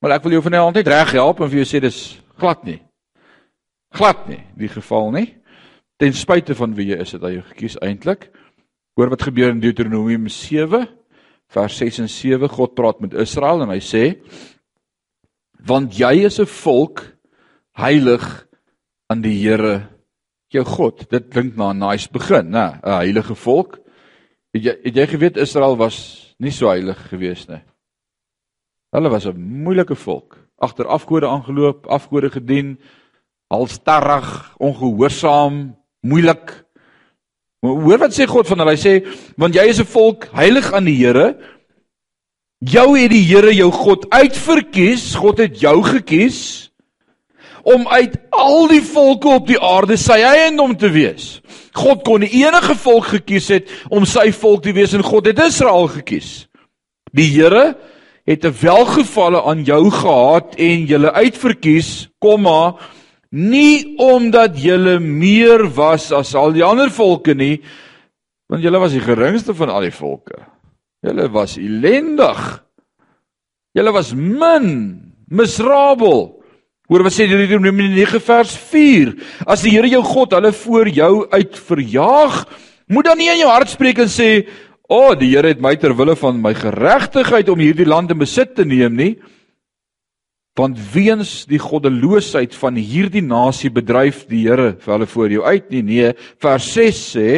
Maar ek wil jou vanaand net reg help en vir jou sê dis glad nie. Glad nie die geval nie. Ten spyte van wie jy is, het hy gekies eintlik. Hoor wat gebeur in Deuteronomium 7 vers 6 en 7 God praat met Israel en hy sê want jy is 'n volk heilig aan die Here jou God. Dit klink na 'n nice begin, né? 'n Heilige volk. Het jy het jy geweet Israel was nie so heilig gewees nie. Hulle was 'n moeilike volk. Agter afgode aangeloop, afgode gedien, halstarrig, ongehoorsaam, moeilik. Maar hoor wat sê God van hulle? Hy sê want jy is 'n volk heilig aan die Here. Jou het die Here jou God uitverkies. God het jou gekies om uit al die volke op die aarde sy eiendom te wees. God kon enige volk gekies het om sy volk te wees en God het Israel gekies. Die Here het 'n welgevalle aan jou gehad en julle uitverkies, komma nie omdat julle meer was as al die ander volke nie want julle was die geringste van al die volke. Julle was ellendig. Julle was min miserabel. Hoor wat sê Deuteronomium 9 vers 4 as die Here jou God hulle voor jou uit verjaag moet dan nie in jou hart spreek en sê o oh, die Here het my ter wille van my geregtigheid om hierdie land in besit te neem nie Want weens die goddeloosheid van hierdie nasie bedryf die Here vir hulle voor jou uit nie. Nee, vers 6 sê: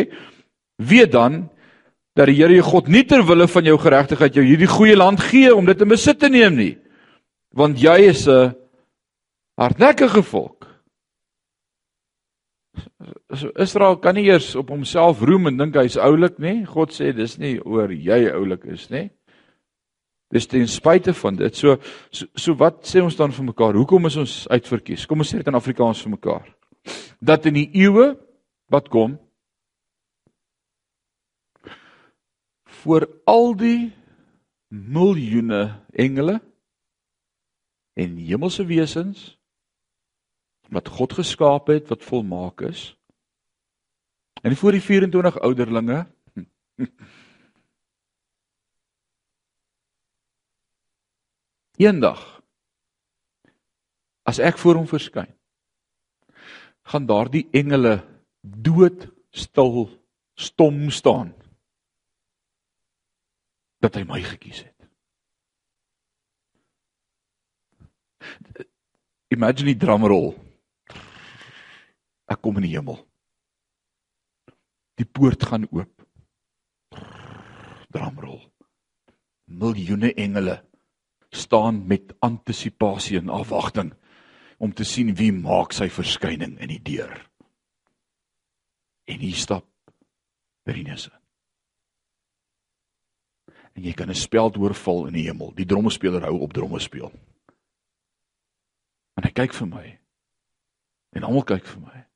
"Weet dan dat die Here jou God nie ter wille van jou geregtigheid jou hierdie goeie land gee om dit in besit te neem nie. Want jy is 'n hardnekkige volk." So Israel kan nie eers op homself roem en dink hy's oulik nie. God sê dis nie oor jy oulik is nie. Dis ten spyte van dit. So, so so wat sê ons dan vir mekaar? Hoekom is ons uitverkies? Kom ons sê dit in Afrikaans vir mekaar. Dat in die eeue wat kom vir al die miljoene engele en hemelse wesens wat God geskaap het wat volmaak is en vir die 24 ouderlinge Eendag as ek voor hom verskyn, gaan daardie engele dood stil stom staan dat hy my gekies het. Imagine die drumroll. Ek kom in die hemel. Die poort gaan oop. Drumroll. Miljoene engele staan met antisisipasie en afwagting om te sien wie maak sy verskyning in die deur. En hier stap Berinus. En jy kan 'n speld oorval in die hemel. Die drommespeler hou op dromme speel. En hy kyk vir my. En almal kyk vir my.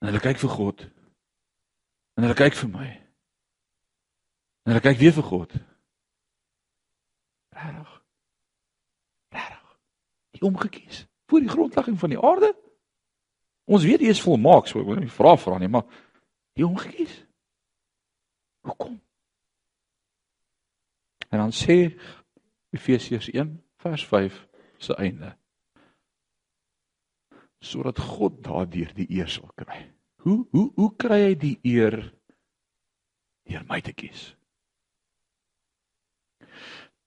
En hulle kyk vir God. En hulle kyk vir my. En hulle kyk weer vir God. Regtig? Hy omgekies voor die grondlegging van die aarde? Ons weet hy is volmaak, so ek wil nie vra vra nie, maar hy omgekies. Hoekom? En dan sê Efesiërs 1 vers 5 se einde. Sodat God daardeur die eer sal kry. Hoe hoe hoe kry hy die eer deur my te kies?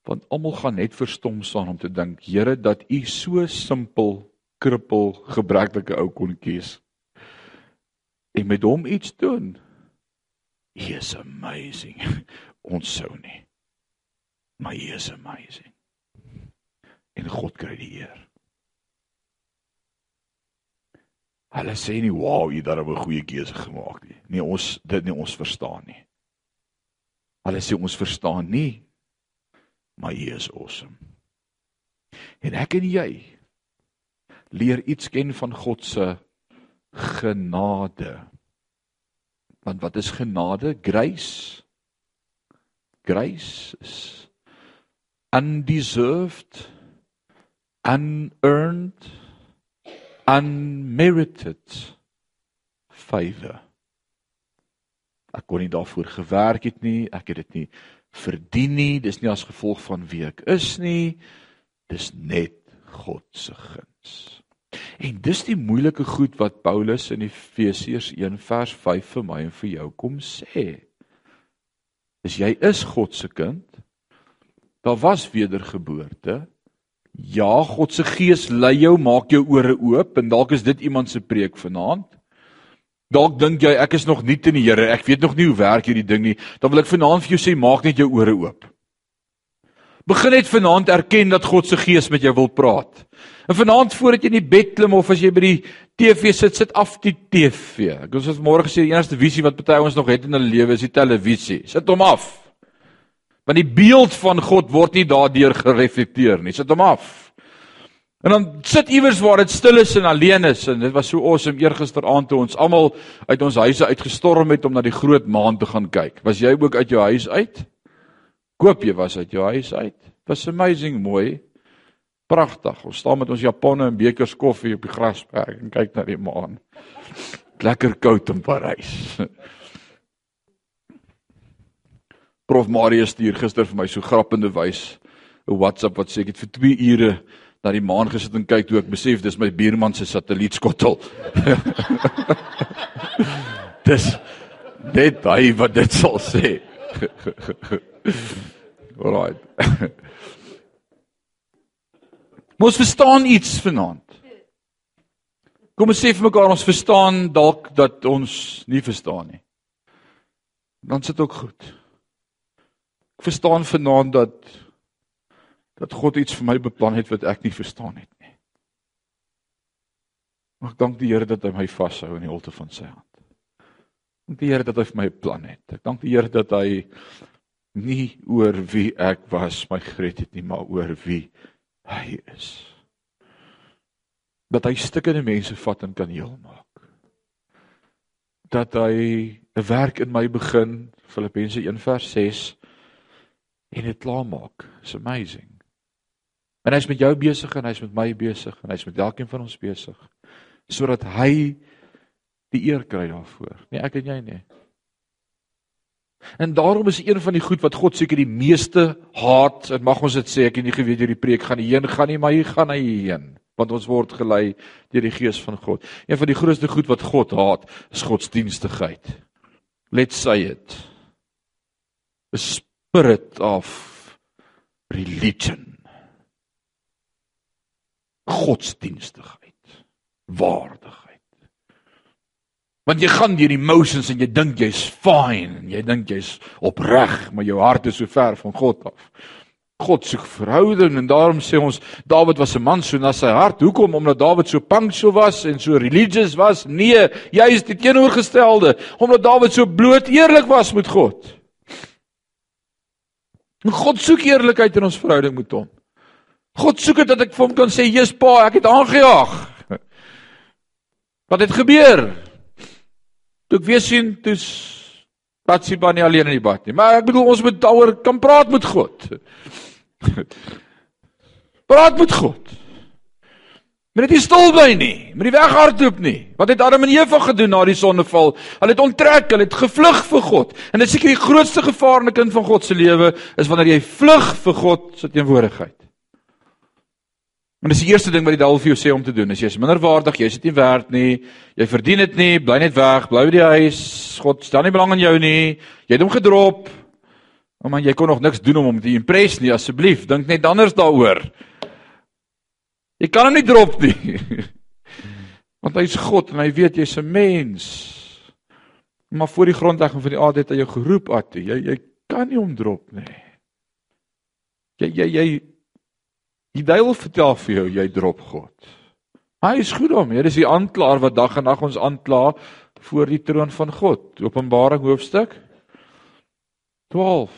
Want almal gaan net verstom staan om te dink Here dat u so simpel krippel gebreklike ou kon kies en met hom iets doen he is amazing ons sou nie maar he is amazing en God kry die eer Hulle sê nie wow, jy het 'n goeie keuse gemaak nie. Nee, ons dit nie ons verstaan nie. Hulle sê ons verstaan nie maar hy is awesome. En ek en jy leer iets ken van God se genade. Want wat is genade? Grace. Grace is undeserved, unearned, unmerited favor. Ek kon nie daarvoor gewerk het nie, ek het dit nie verdien nie, dis nie as gevolg van wie ek is nie. Dis net God se guns. En dis die moeilike goed wat Paulus in Efesiërs 1 vers 5 vir my en vir jou kom sê. Dis jy is God se kind. Daar was wedergeboorte. Ja, God se gees lei jou, maak jou ore oop en dalk is dit iemand se preek vanaand. Dalk dink jy ek is nog nie in die Here, ek weet nog nie hoe werk hierdie ding nie. Dan wil ek vanaand vir jou sê maak net jou ore oop. Begin net vanaand erken dat God se Gees met jou wil praat. En vanaand voordat jy in die bed klim of as jy by die TV sit, sit af die TV. Ek het ons môre gesê die enigste visie wat party ons nog het in hulle lewe is die televisie. Sit hom af. Want die beeld van God word nie daardeur gereflekteer nie. Sit hom af. En dan sit iewers waar dit stil is en alleen is en dit was so awesome eergister aand toe ons almal uit ons huise uitgestorm het om na die groot maan te gaan kyk. Was jy ook uit jou huis uit? Koop jy was uit jou huis uit? Was amazing mooi. Pragtig. Ons staan met ons japonne en bekers koffie op die grasperk en kyk na die maan. Lekker koud in Parys. Prof Marius stuur gister vir my so grappende wys 'n WhatsApp wat sê ek het vir 2 ure na die maan gesit en kyk toe ek besef dis my buurman se satellietskottel. dis net hy wat dit sal sê. Alright. Moes verstaan iets vanaand. Kom ons sê vir mekaar ons verstaan dalk dat ons nie verstaan nie. Dan sit ook goed. Ek verstaan vanaand dat dat God iets vir my beplan het wat ek nie verstaan het nie. Maar ek dank die Here dat hy my vashou in die holte van sy hand. Dank die Here dat hy vir my 'n plan het. Ek dank die Here dat hy nie oor wie ek was my gered het nie, maar oor wie hy is. Dat hy stukkende mense vat en kan heel maak. Dat hy 'n werk in my begin, Filippense 1:6 en dit klaar maak. It's amazing. En hy's met jou besig en hy's met my besig en hy's met elkeen van ons besig sodat hy die eer kry daarvoor. Nee, ek en jy nie. En daarom is een van die goed wat God seker die meeste haat, en mag ons dit sê, ek het nie geweet hierdie preek gaan heen gaan nie, maar hier gaan hy heen, want ons word gelei deur die gees van God. Een van die grootste goed wat God haat, is godsdienstigheid. Let's say it. A spirit of religion godsdienstigheid, waardigheid. Want jy gaan deur emotions en jy dink jy's fine en jy dink jy's opreg, maar jou hart is so ver van God af. God soek verhouding en daarom sê ons Dawid was 'n man so na sy hart. Hoekom? Omdat Dawid so punctual was en so religious was? Nee, jy is die teenoorgestelde. Omdat Dawid so bloot eerlik was met God. God soek eerlikheid in ons verhouding met hom. God soek dit dat ek vir hom kan sê, "Jesus Pa, ek het aangejaag." Wat het gebeur? Toe ek weer sien, toe's Patsiba nie alleen in die bad nie, maar ek bedoel ons moet daaroor kan praat met God. praat met God. Moet nie stil bly nie, moet nie weghardloop nie. Wat het Adam en Eva gedoen na die sondeval? Hulle het onttrek, hulle het gevlug vir God. En dit is seker die grootste gevaar in 'n kind van God se lewe is wanneer jy vlug vir God se teenwoordigheid. Maar dis die eerste ding wat die duiwel vir jou sê om te doen. As jy is minderwaardig, jy is dit nie werd nie, jy verdien dit nie, bly net weg, bly by die huis. God stel nie belang in jou nie. Jy het hom gedrop. Maar man, jy kon nog niks doen om hom te impress nie, asseblief. Dink net anders daaroor. Jy kan hom nie drop nie. Want hy's God en hy weet jy's 'n mens. Maar voor die grondlegging van die aarde het hy jou geroep, Attie. Jy jy kan nie hom drop nie. Jy jy jy Die duiwel vertel vir jou jy drop God. Hy is goed om. Hier is die aanklaer wat dag en nag ons aankla voor die troon van God. Openbaring hoofstuk 12.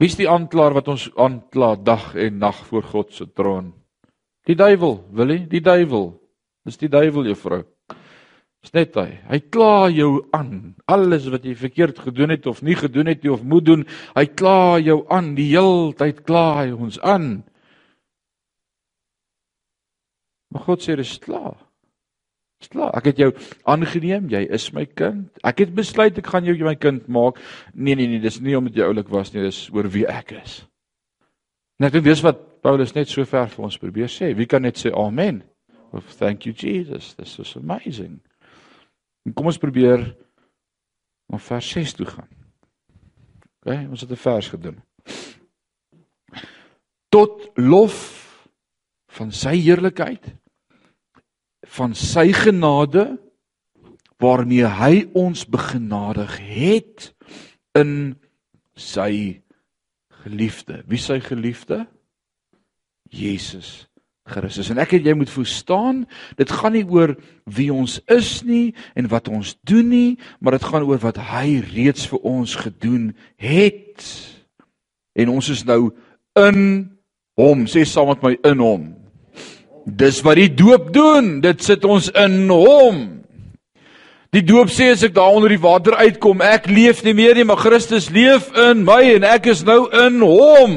Wie is die aanklaer wat ons aankla dag en nag voor God se troon? Die duiwel, wil jy? Die duiwel. Dis die duiwel, juffrou. Dis net hy. Hy kla jou aan. Alles wat jy verkeerd gedoen het of nie gedoen het nie of moet doen, hy kla jou aan. Die heeltyd kla hy ons aan. Maar God sê dis klaar. Dis klaar. Ek het jou aangeneem, jy is my kind. Ek het besluit ek gaan jou my kind maak. Nee nee nee, dis nie omdat jy oulik was nie, dis oor wie ek is. Net ek dink dis wat Paulus net so ver vir ons probeer sê. Wie kan net sê amen? Of thank you Jesus. This is amazing. En kom ons probeer na vers 6 toe gaan. OK, ons het 'n vers gedoen. Tot lof van sy heerlikheid van sy genade waarmee hy ons begenadig het in sy geliefde. Wie sy geliefde? Jesus Christus. En ek het jy moet verstaan, dit gaan nie oor wie ons is nie en wat ons doen nie, maar dit gaan oor wat hy reeds vir ons gedoen het. En ons is nou in hom. Sê saam met my in hom. Dis wat die doop doen. Dit sit ons in hom. Die doop sê as ek daar onder die water uitkom, ek leef nie meer nie, maar Christus leef in my en ek is nou in hom.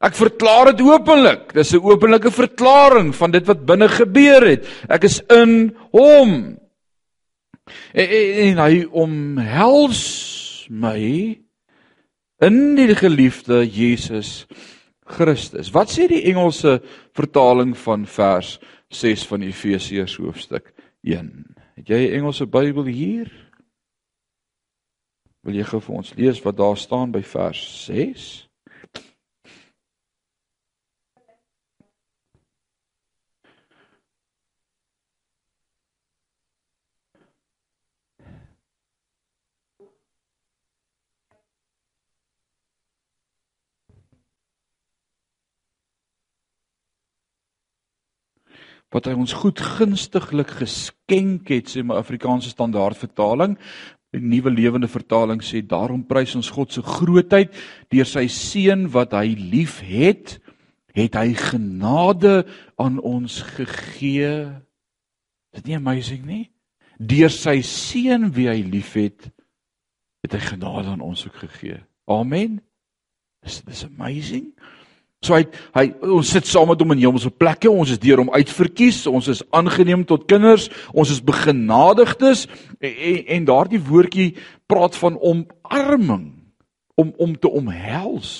Ek verklaar dit openlik. Dis 'n openlike verklaring van dit wat binne gebeur het. Ek is in Hom. En, en, en hy omhels my in die geliefde Jesus Christus. Wat sê die Engelse vertaling van vers 6 van Efesiërs hoofstuk 1? Het jy 'n Engelse Bybel hier? Wil jy gou vir ons lees wat daar staan by vers 6? Wat hy ons goed gunstiglik geskenk het sê my Afrikaanse standaard vertaling die nuwe lewende vertaling sê daarom prys ons God se grootheid deur sy seun wat hy lief het het hy genade aan ons gegee. Is nie amazing nie. Deur sy seun wie hy liefhet het hy genade aan ons ook gegee. Amen. Is this amazing So hy hy ons sit saam met hom in hemelse plekke. Ons is deur hom uitverkies. Ons is aangeneem tot kinders. Ons is begenadigdes en en, daardie woordjie praat van omarming om om te omhels.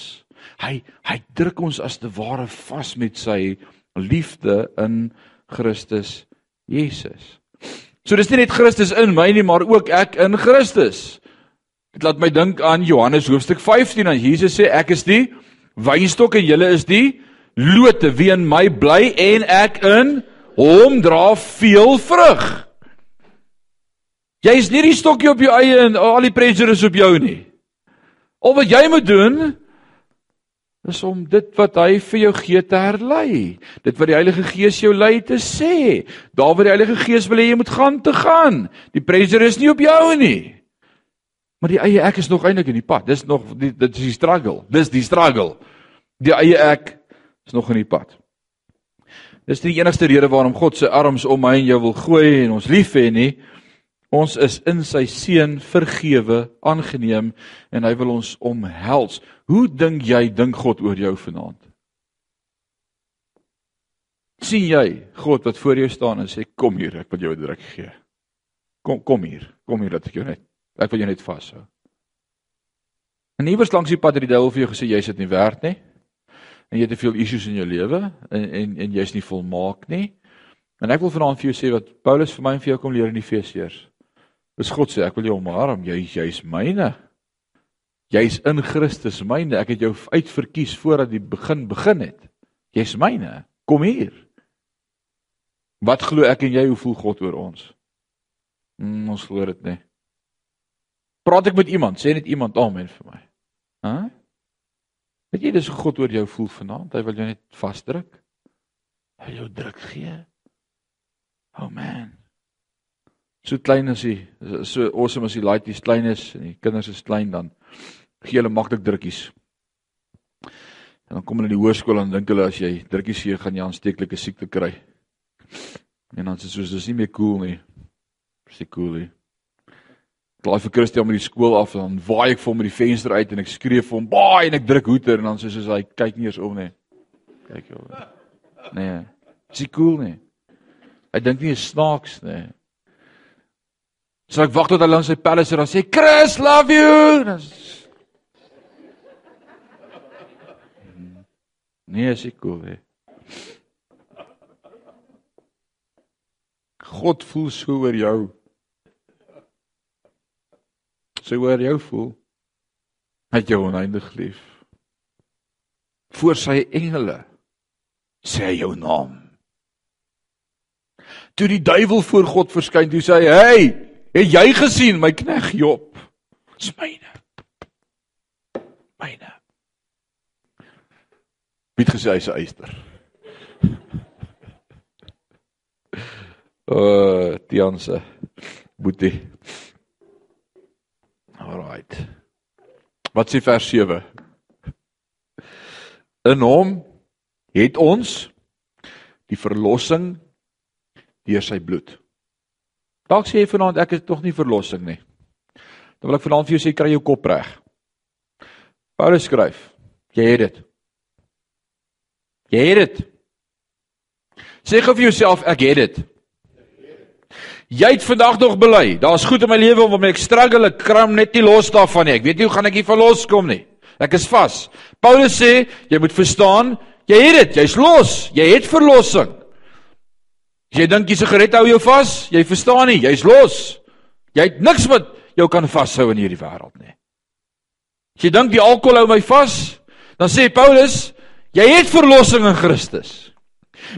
Hy hy druk ons as te ware vas met sy liefde in Christus Jesus. So dis nie net Christus in my nie, maar ook ek in Christus. Dit laat my dink aan Johannes hoofstuk 15 en Jesus sê ek is die wynstok en julle is die lote wie in my bly en ek in hom dra veel vrug. Jy is nie die stokkie op jou eie en al die pressure is op jou nie. Al wat jy moet doen is om dit wat hy vir jou gee te herlei. Dit wat die Heilige Gees jou lei te sê. Daar waar die Heilige Gees wil hê jy moet gaan te gaan. Die pressure is nie op jou nie. Maar die eie ek is nog eintlik in die pad. Dis nog die, dit is die struggle. Dis die struggle. Die eie ek is nog in die pad. Dis die enigste rede waarom God sy arms om my en jou wil gooi en ons lief hê nie. Ons is in sy seun vergewe, aangeneem en hy wil ons omhels. Hoe dink jy dink God oor jou vanaand? sien jy God wat voor jou staan en sê kom hier, ek wil jou 'n druk gee. Kom kom hier. Kom hier dat ek jou net Ek wil jou net vashou. En iewers langs die pad het die duiwel vir jou gesê jy's dit nie werd nie. En jy het te veel issues in jou lewe en en en jy's nie volmaak nie. En ek wil vanaand vir jou sê wat Paulus vir my en vir jou kom leer in Efesiërs. Dis God sê ek wil jou omarm, jy jy's myne. Jy's in Christus myne. Ek het jou uitverkies voordat die begin begin het. Jy's myne. Kom hier. Wat glo ek en jy hoe voel God oor ons? Mm, ons glo dit nie. Praat ek met iemand, sê net iemand amen vir my. Hæ? Weet jy dis hoe God oor jou voel vanaand? Hy wil jou net vasdruk. Hy jou druk gee. Oh man. So klein is hy, so awesome as die laities klein is en die kinders is klein dan gee hulle maklik drukkies. En dan kom hulle in die hoërskool en dink hulle as jy drukkies gee, gaan jy aansteeklike siekte kry. En dan sê soos dis nie meer cool nie. Dis cool hè. Laai vir Christian met die skool af en dan waai ek vir hom met die venster uit en ek skree vir hom, "Baai!" en ek druk hoeter en dan soos hy kyk nie eens om nie. Kyk jou. Nee. Dis cool nie. Hy dink nie is snaaks nie. So ek wag tot hy langs sy sit en sê, "Chris, love you." Dan Nee, is ek cool hè. God voel so oor jou. So oor jou voel. Hy het jou oneindig lief. Voor sy engele sê hy jou naam. Toe die duiwel voor God verskyn, toe sê hy: "Hey, het jy gesien my knegg Job? Dis myne." Myne. Wie het gesê hy's 'n eyster? Uh, Tianse. Boetie. Alraight. Wat sê vers 7? In hom het ons die verlossing deur sy bloed. Dalk sê jy vanaand ek is tog nie verlossing nie. Dan wil ek vanaand vir jou sê kry jou kop reg. Paulus skryf, jy het dit. Jy het dit. Sê gou vir jouself ek het dit. Jy het vandag nog bely. Daar's goed in my lewe om ek struggle, ek kram net nie los daarvan nie. Ek weet nie hoe gaan ek hier verlos kom nie. Ek is vas. Paulus sê, jy moet verstaan, jy het dit, jy's los. Jy het verlossing. Jy dink jy se gered hou jou vas, jy verstaan nie, jy's los. Jy het niks wat jou kan vashou in hierdie wêreld nie. As jy dink die alkohol hou my vas, dan sê Paulus, jy het verlossing in Christus.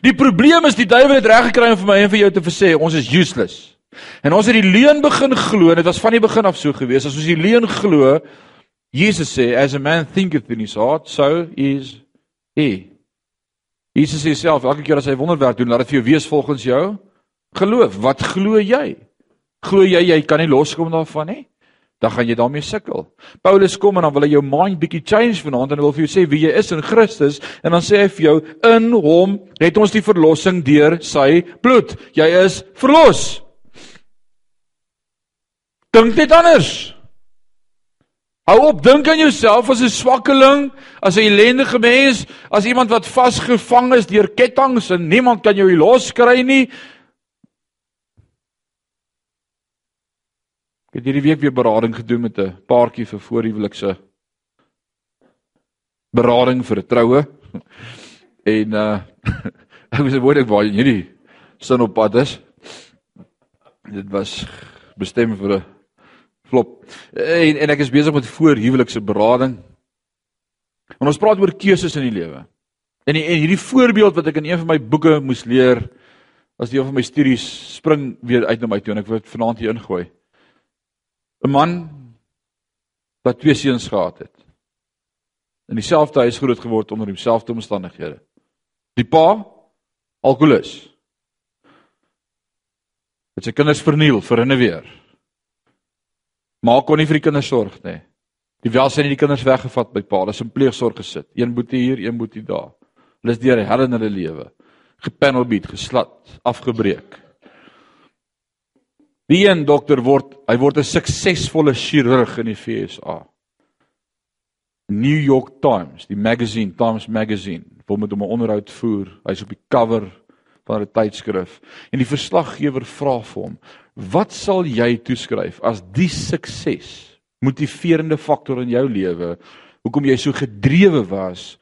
Die probleem is die duiwel het reg gekry om vir my en vir jou te sê ons is useless. En ons het die leuen begin glo dit was van die begin af so gewees. As ons die leuen glo, Jesus sê as a man thinketh in his heart, so is he. Jesus sê self elke keer as hy wonderwerk doen, laat dit vir jou wees volgens jou geloof. Wat glo jy? Glo jy jy kan nie loskom daarvan nie? Dan gaan jy daarmee sukkel. Paulus kom en dan wil hy jou mind bietjie change vanaand en hy wil vir jou sê wie jy is in Christus en dan sê hy vir jou in hom het ons die verlossing deur sy bloed. Jy is verlos. Dink net anders. Hou op dink aan jouself as 'n swakkeling, as 'n ellendige mens, as iemand wat vasgevang is deur ketTINGS en niemand kan jou loskry nie. Ek het hierdie week weer berading gedoen met 'n paartjie vir voorhuwelikse berading vir 'n troue. En uh ek was word ek waar hierdie sin op pad is. Dit was bestem vir 'n flop. En en ek is besig met voorhuwelikse berading. En ons praat oor keuses in die lewe. En, en hierdie voorbeeld wat ek in een van my boeke moes leer as deel van my studies spring weer uit na my toe en ek dit vanaand hier ingooi. 'n man wat twee seuns gehad het. In dieselfde huis groot geword onder dieselfde omstandighede. Die pa alkolikus. Het sy kinders verniel vir en weer. Maar kon nie vir die kinders sorg nie. Die welsyn het die kinders weggevat by pa. Hulle is in pleegsorg gesit. Een boetie hier, een boetie daar. Hulle is deur hel in hulle lewe. Gepanelbeat, geslat, afgebreek. Die een dokter word, hy word 'n suksesvolle chirurg in die FSA. New York Times, die magazine, Times Magazine, wil met hom 'n onderhoud voer. Hy's op die cover van 'n tydskrif en die verslaggewer vra vir hom: "Wat sal jy toeskryf as die sukses motiverende faktor in jou lewe? Hoekom jy so gedrewe was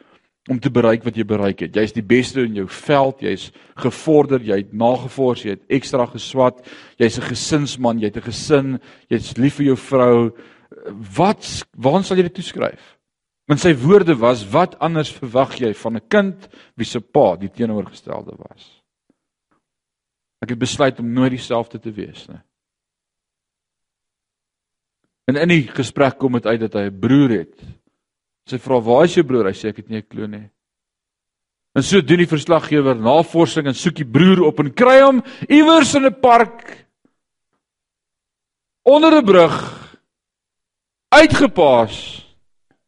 om te bereik wat jy bereik het. Jy's die beste in jou veld, jy's gevorder, jy het nagevors, jy het ekstra geswat, jy's 'n gesinsman, jy het 'n gesin, jy's lief vir jou vrou. Wat waaraan sal jy dit toeskryf? Want sy woorde was: "Wat anders verwag jy van 'n kind wie se pa die teenoorgestelde was?" Ek het besluit om nooit dieselfde te wees nie. En in die gesprek kom dit uit dat hy 'n broer het Sy vra: "Waar is jou broer?" Hy sê: "Ek het nie 'n klou nie." En so doen die verslaggewer navorsing en soek die broer op en kry hom iewers in 'n park onder 'n brug uitgepaas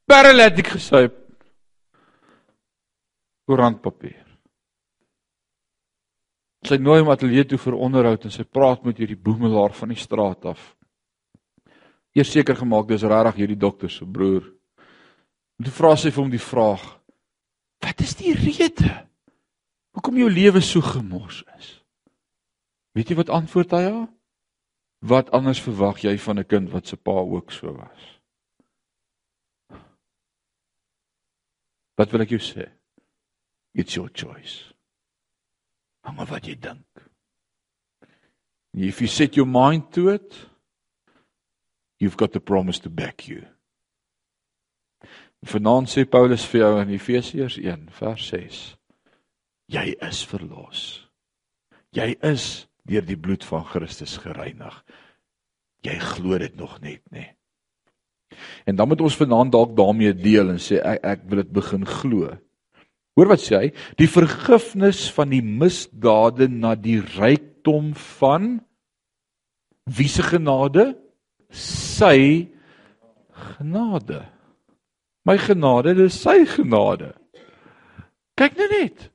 paralytiek gesuip koerantpapier Sy nooi hom ateljee toe vir onderhoud en sy praat met hierdie boemelaar van die straat af. Eers seker gemaak dis regtig hierdie dokter se broer. En toe vra sy vir hom die vraag: "Wat is die rede hoekom jou lewe so gemors is?" Weet jy wat antwoord hy haar? Wat anders verwag jy van 'n kind wat se pa ook so was? Wat wil ek jou sê? It's your choice. Hang af wat jy dink. If you set your mind to it, you've got the promise to back you. Vanaand sê Paulus vir jou in Efesiërs 1 vers 6: Jy is verlos. Jy is deur die bloed van Christus gereinig. Jy glo dit nog net, nê? Nee. En dan moet ons vanaand dalk daarmee deel en sê ek ek wil dit begin glo. Hoor wat sê hy? Die vergifnis van die misdade na die rykdom van wie se genade? Sy genade. My genade, dis sy genade. Kyk net net.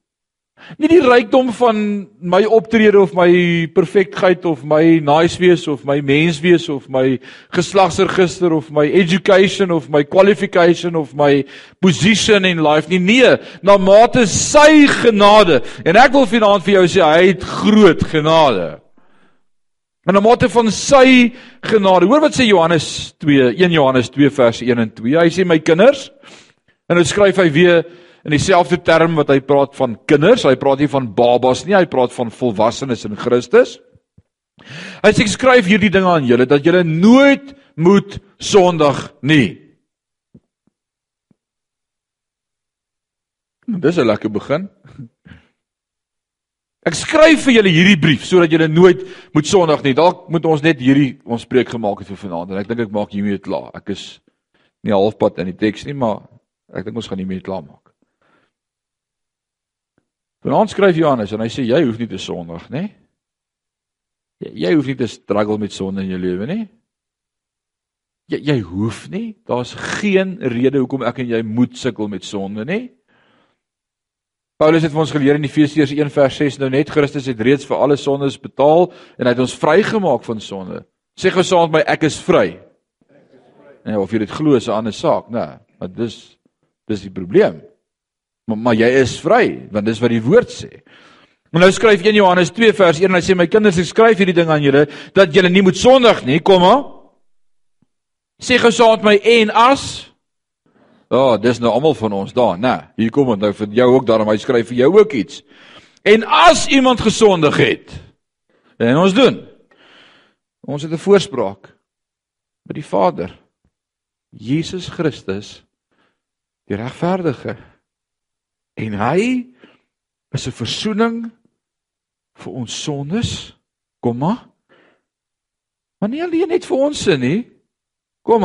Nie die rykdom van my optrede of my perfektheid of my nice wees of my mens wees of my geslagsregister of my education of my qualification of my position in life nie nee na mate sy genade en ek wil vanaand vir jou sê hy het groot genade en na mate van sy genade hoor wat sê Johannes 2 1 Johannes 2 vers 1 en 2 hy sê my kinders en dan skryf hy weer in dieselfde term wat hy praat van kinders, hy praat nie van babas nie, hy praat van volwassenes in Christus. Hy sê skryf hierdie dinge aan julle dat julle nooit moet sondig nie. Dis 'n lekker begin. Ek skryf vir julle hierdie brief sodat julle nooit moet sondig nie. Dalk moet ons net hierdie ons preek gemaak het vir vanaand en ek dink ek maak hiermee klaar. Ek is nie halfpad in die teks nie, maar ek dink ons gaan hiermee klaar maak. Vanaand skryf Johannes en hy sê jy hoef nie te sondig nie. Jy, jy hoef nie te struggle met sonde in jou lewe nie. Jy jy hoef nie. Daar's geen rede hoekom ek en jy moet sukkel met sonde nie. Paulus het vir ons geleer in Efesiërs 1 vers 6 nou net Christus het reeds vir alle sondes betaal en hy het ons vrygemaak van sonde. Sê gesaand my ek is vry. Nee, of jy dit glo is 'n ander saak, né? Nee, maar dis dis die probleem. Maar, maar jy is vry, want dis wat die woord sê. En nou skryf 1 Johannes 2 vers 1 en hy sê my kinders ek skryf hierdie ding aan julle dat julle nie moet sondig nie, kom maar. Sê gesaand my en as Ja, oh, dis nou almal van ons daar, né? Hier kom dit nou vir jou ook daarom hy skryf vir jou ook iets. En as iemand gesondig het, en ons doen. Ons het 'n voorspraak by die Vader. Jesus Christus, die regverdige En hy is 'n verzoening vir ons sondes. Kom maar. Nie alleen net vir ons sin nie. Kom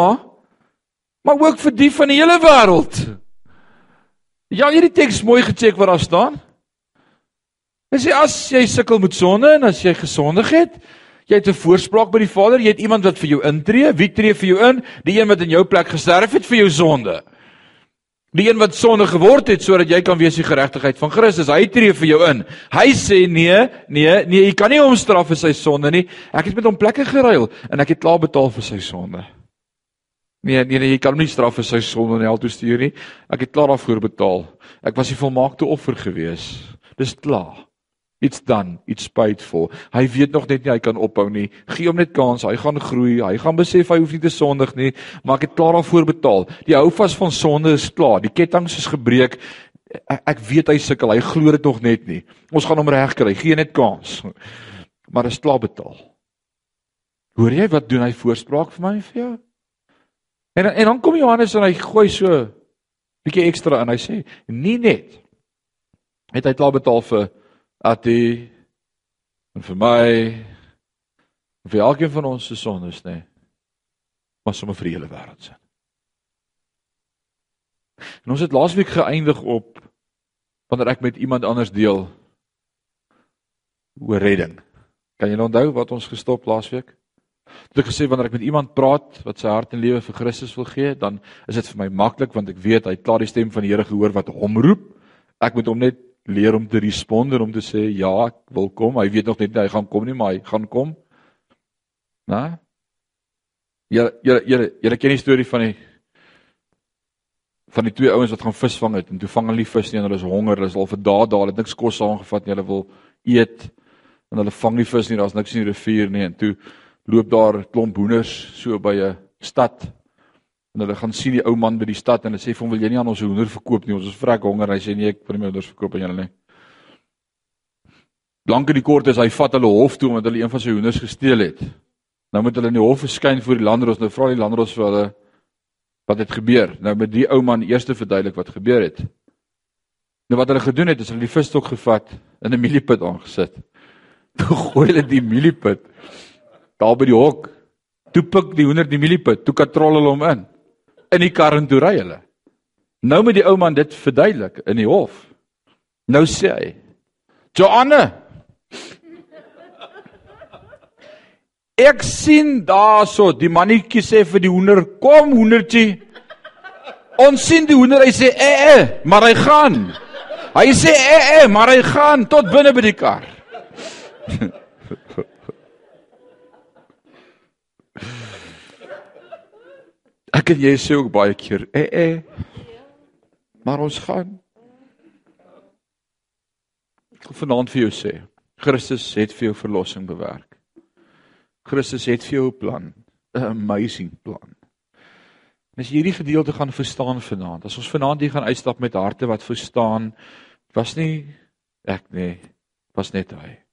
maar. Ook vir die van die hele wêreld. Ja, hierdie teks mooi gecheck wat daar staan. Hy sê as jy sukkel met sonde en as jy gesondig het, jy het 'n voorspraak by die Vader, jy het iemand wat vir jou intree. Wie tree vir jou in? Die een wat in jou plek gesterf het vir jou sonde. Die een wat sonde geword het sodat jy kan wees die geregtigheid van Christus. Hy tree vir jou in. Hy sê nee, nee, nee, jy kan nie hom straf vir sy sonde nie. Ek het met hom plekke geruil en ek het klaar betaal vir sy sonde. Nee, nee, nee, jy kan hom nie straf vir sy sonde in hel toe stuur nie. Ek het klaar daarvoor betaal. Ek was die volmaakte offer gewees. Dis klaar. It's done. It's paid for. Hy weet nog net nie hy kan ophou nie. Gee hom net kans. Hy gaan groei. Hy gaan besef hy hoef nie te sondig nie, maar ek het klaar daarvoor betaal. Die houvas van sonde is klaar. Die kettinge is gebreek. Ek, ek weet hy sukkel. Hy glo dit nog net nie. Ons gaan hom regkry. Gee net kans. Maar is klaar betaal. Hoor jy wat doen hy voorspraak vir my en vir jou? En en dan kom Johannes en hy gooi so bietjie ekstra in. Hy sê nie net het hy klaar betaal vir Ati en vir my en vir elkeen van ons se sondes nê. Maar sommer vir die hele wêreld se. En ons het laasweek geëindig op wanneer ek met iemand anders deel oor redding. Kan jy onthou wat ons gestop laasweek? Het ek gesê wanneer ek met iemand praat wat sy hart en lewe vir Christus wil gee, dan is dit vir my maklik want ek weet hy het klaar die stem van die Here gehoor wat hom roep. Ek moet hom net leer om te responder om te sê ja, ek wil kom. Hy weet nog net nie hy gaan kom nie, maar hy gaan kom. Né? Ja, ja, ja, jy ken die storie van die van die twee ouens wat gaan visvang het en toe vang hulle nie vis nie en hulle is honger, hulle is al vir dae daar, hulle het niks kos saamgevat nie, hulle wil eet en hulle vang nie vis nie, daar's niks in die rivier nie en toe loop daar klomp hoenders so by 'n stad en hulle gaan sien die ou man by die stad en hulle sê vir hom wil jy nie aan ons hoender verkoop nie? Ons is vrek honger. Hy sê nee ek wil nie hoenders verkoop aan julle nie. Lank en die kort is hy vat hulle hof toe omdat hulle een van sy hoenders gesteel het. Nou moet hulle in die hof verskyn voor die landros. Nou vra die landros vir hulle wat het gebeur? Nou met die ou man eers verduidelik wat gebeur het. Nou wat hulle gedoen het is hulle die visstok gevat in 'n mieliepit aangesit. Toe gooi hulle die mieliepit daar by die hok toe pik die hoender die mieliepit toe katrol hulle hom in in die kar en toe ry hulle. Nou moet die ou man dit verduidelik in die hof. Nou sê hy: "Joanne, ek sien daarso die mannetjie sê vir die hoender: "Kom hoendertjie." Ons sien die hoender, hy sê: "Eh eh, maar hy gaan." Hy sê: "Eh eh, maar hy gaan tot binne by die kar." Ek en jy sê ook baie keer, "Eh eh." Maar ons gaan. Ek wil vanaand vir jou sê, Christus het vir jou verlossing bewerk. Christus het vir jou 'n plan, 'n amazing plan. En as jy hierdie gedeelte gaan verstaan vanaand, as ons vanaand hier gaan uitstap met harte wat verstaan, was nie ek nie, was net hy.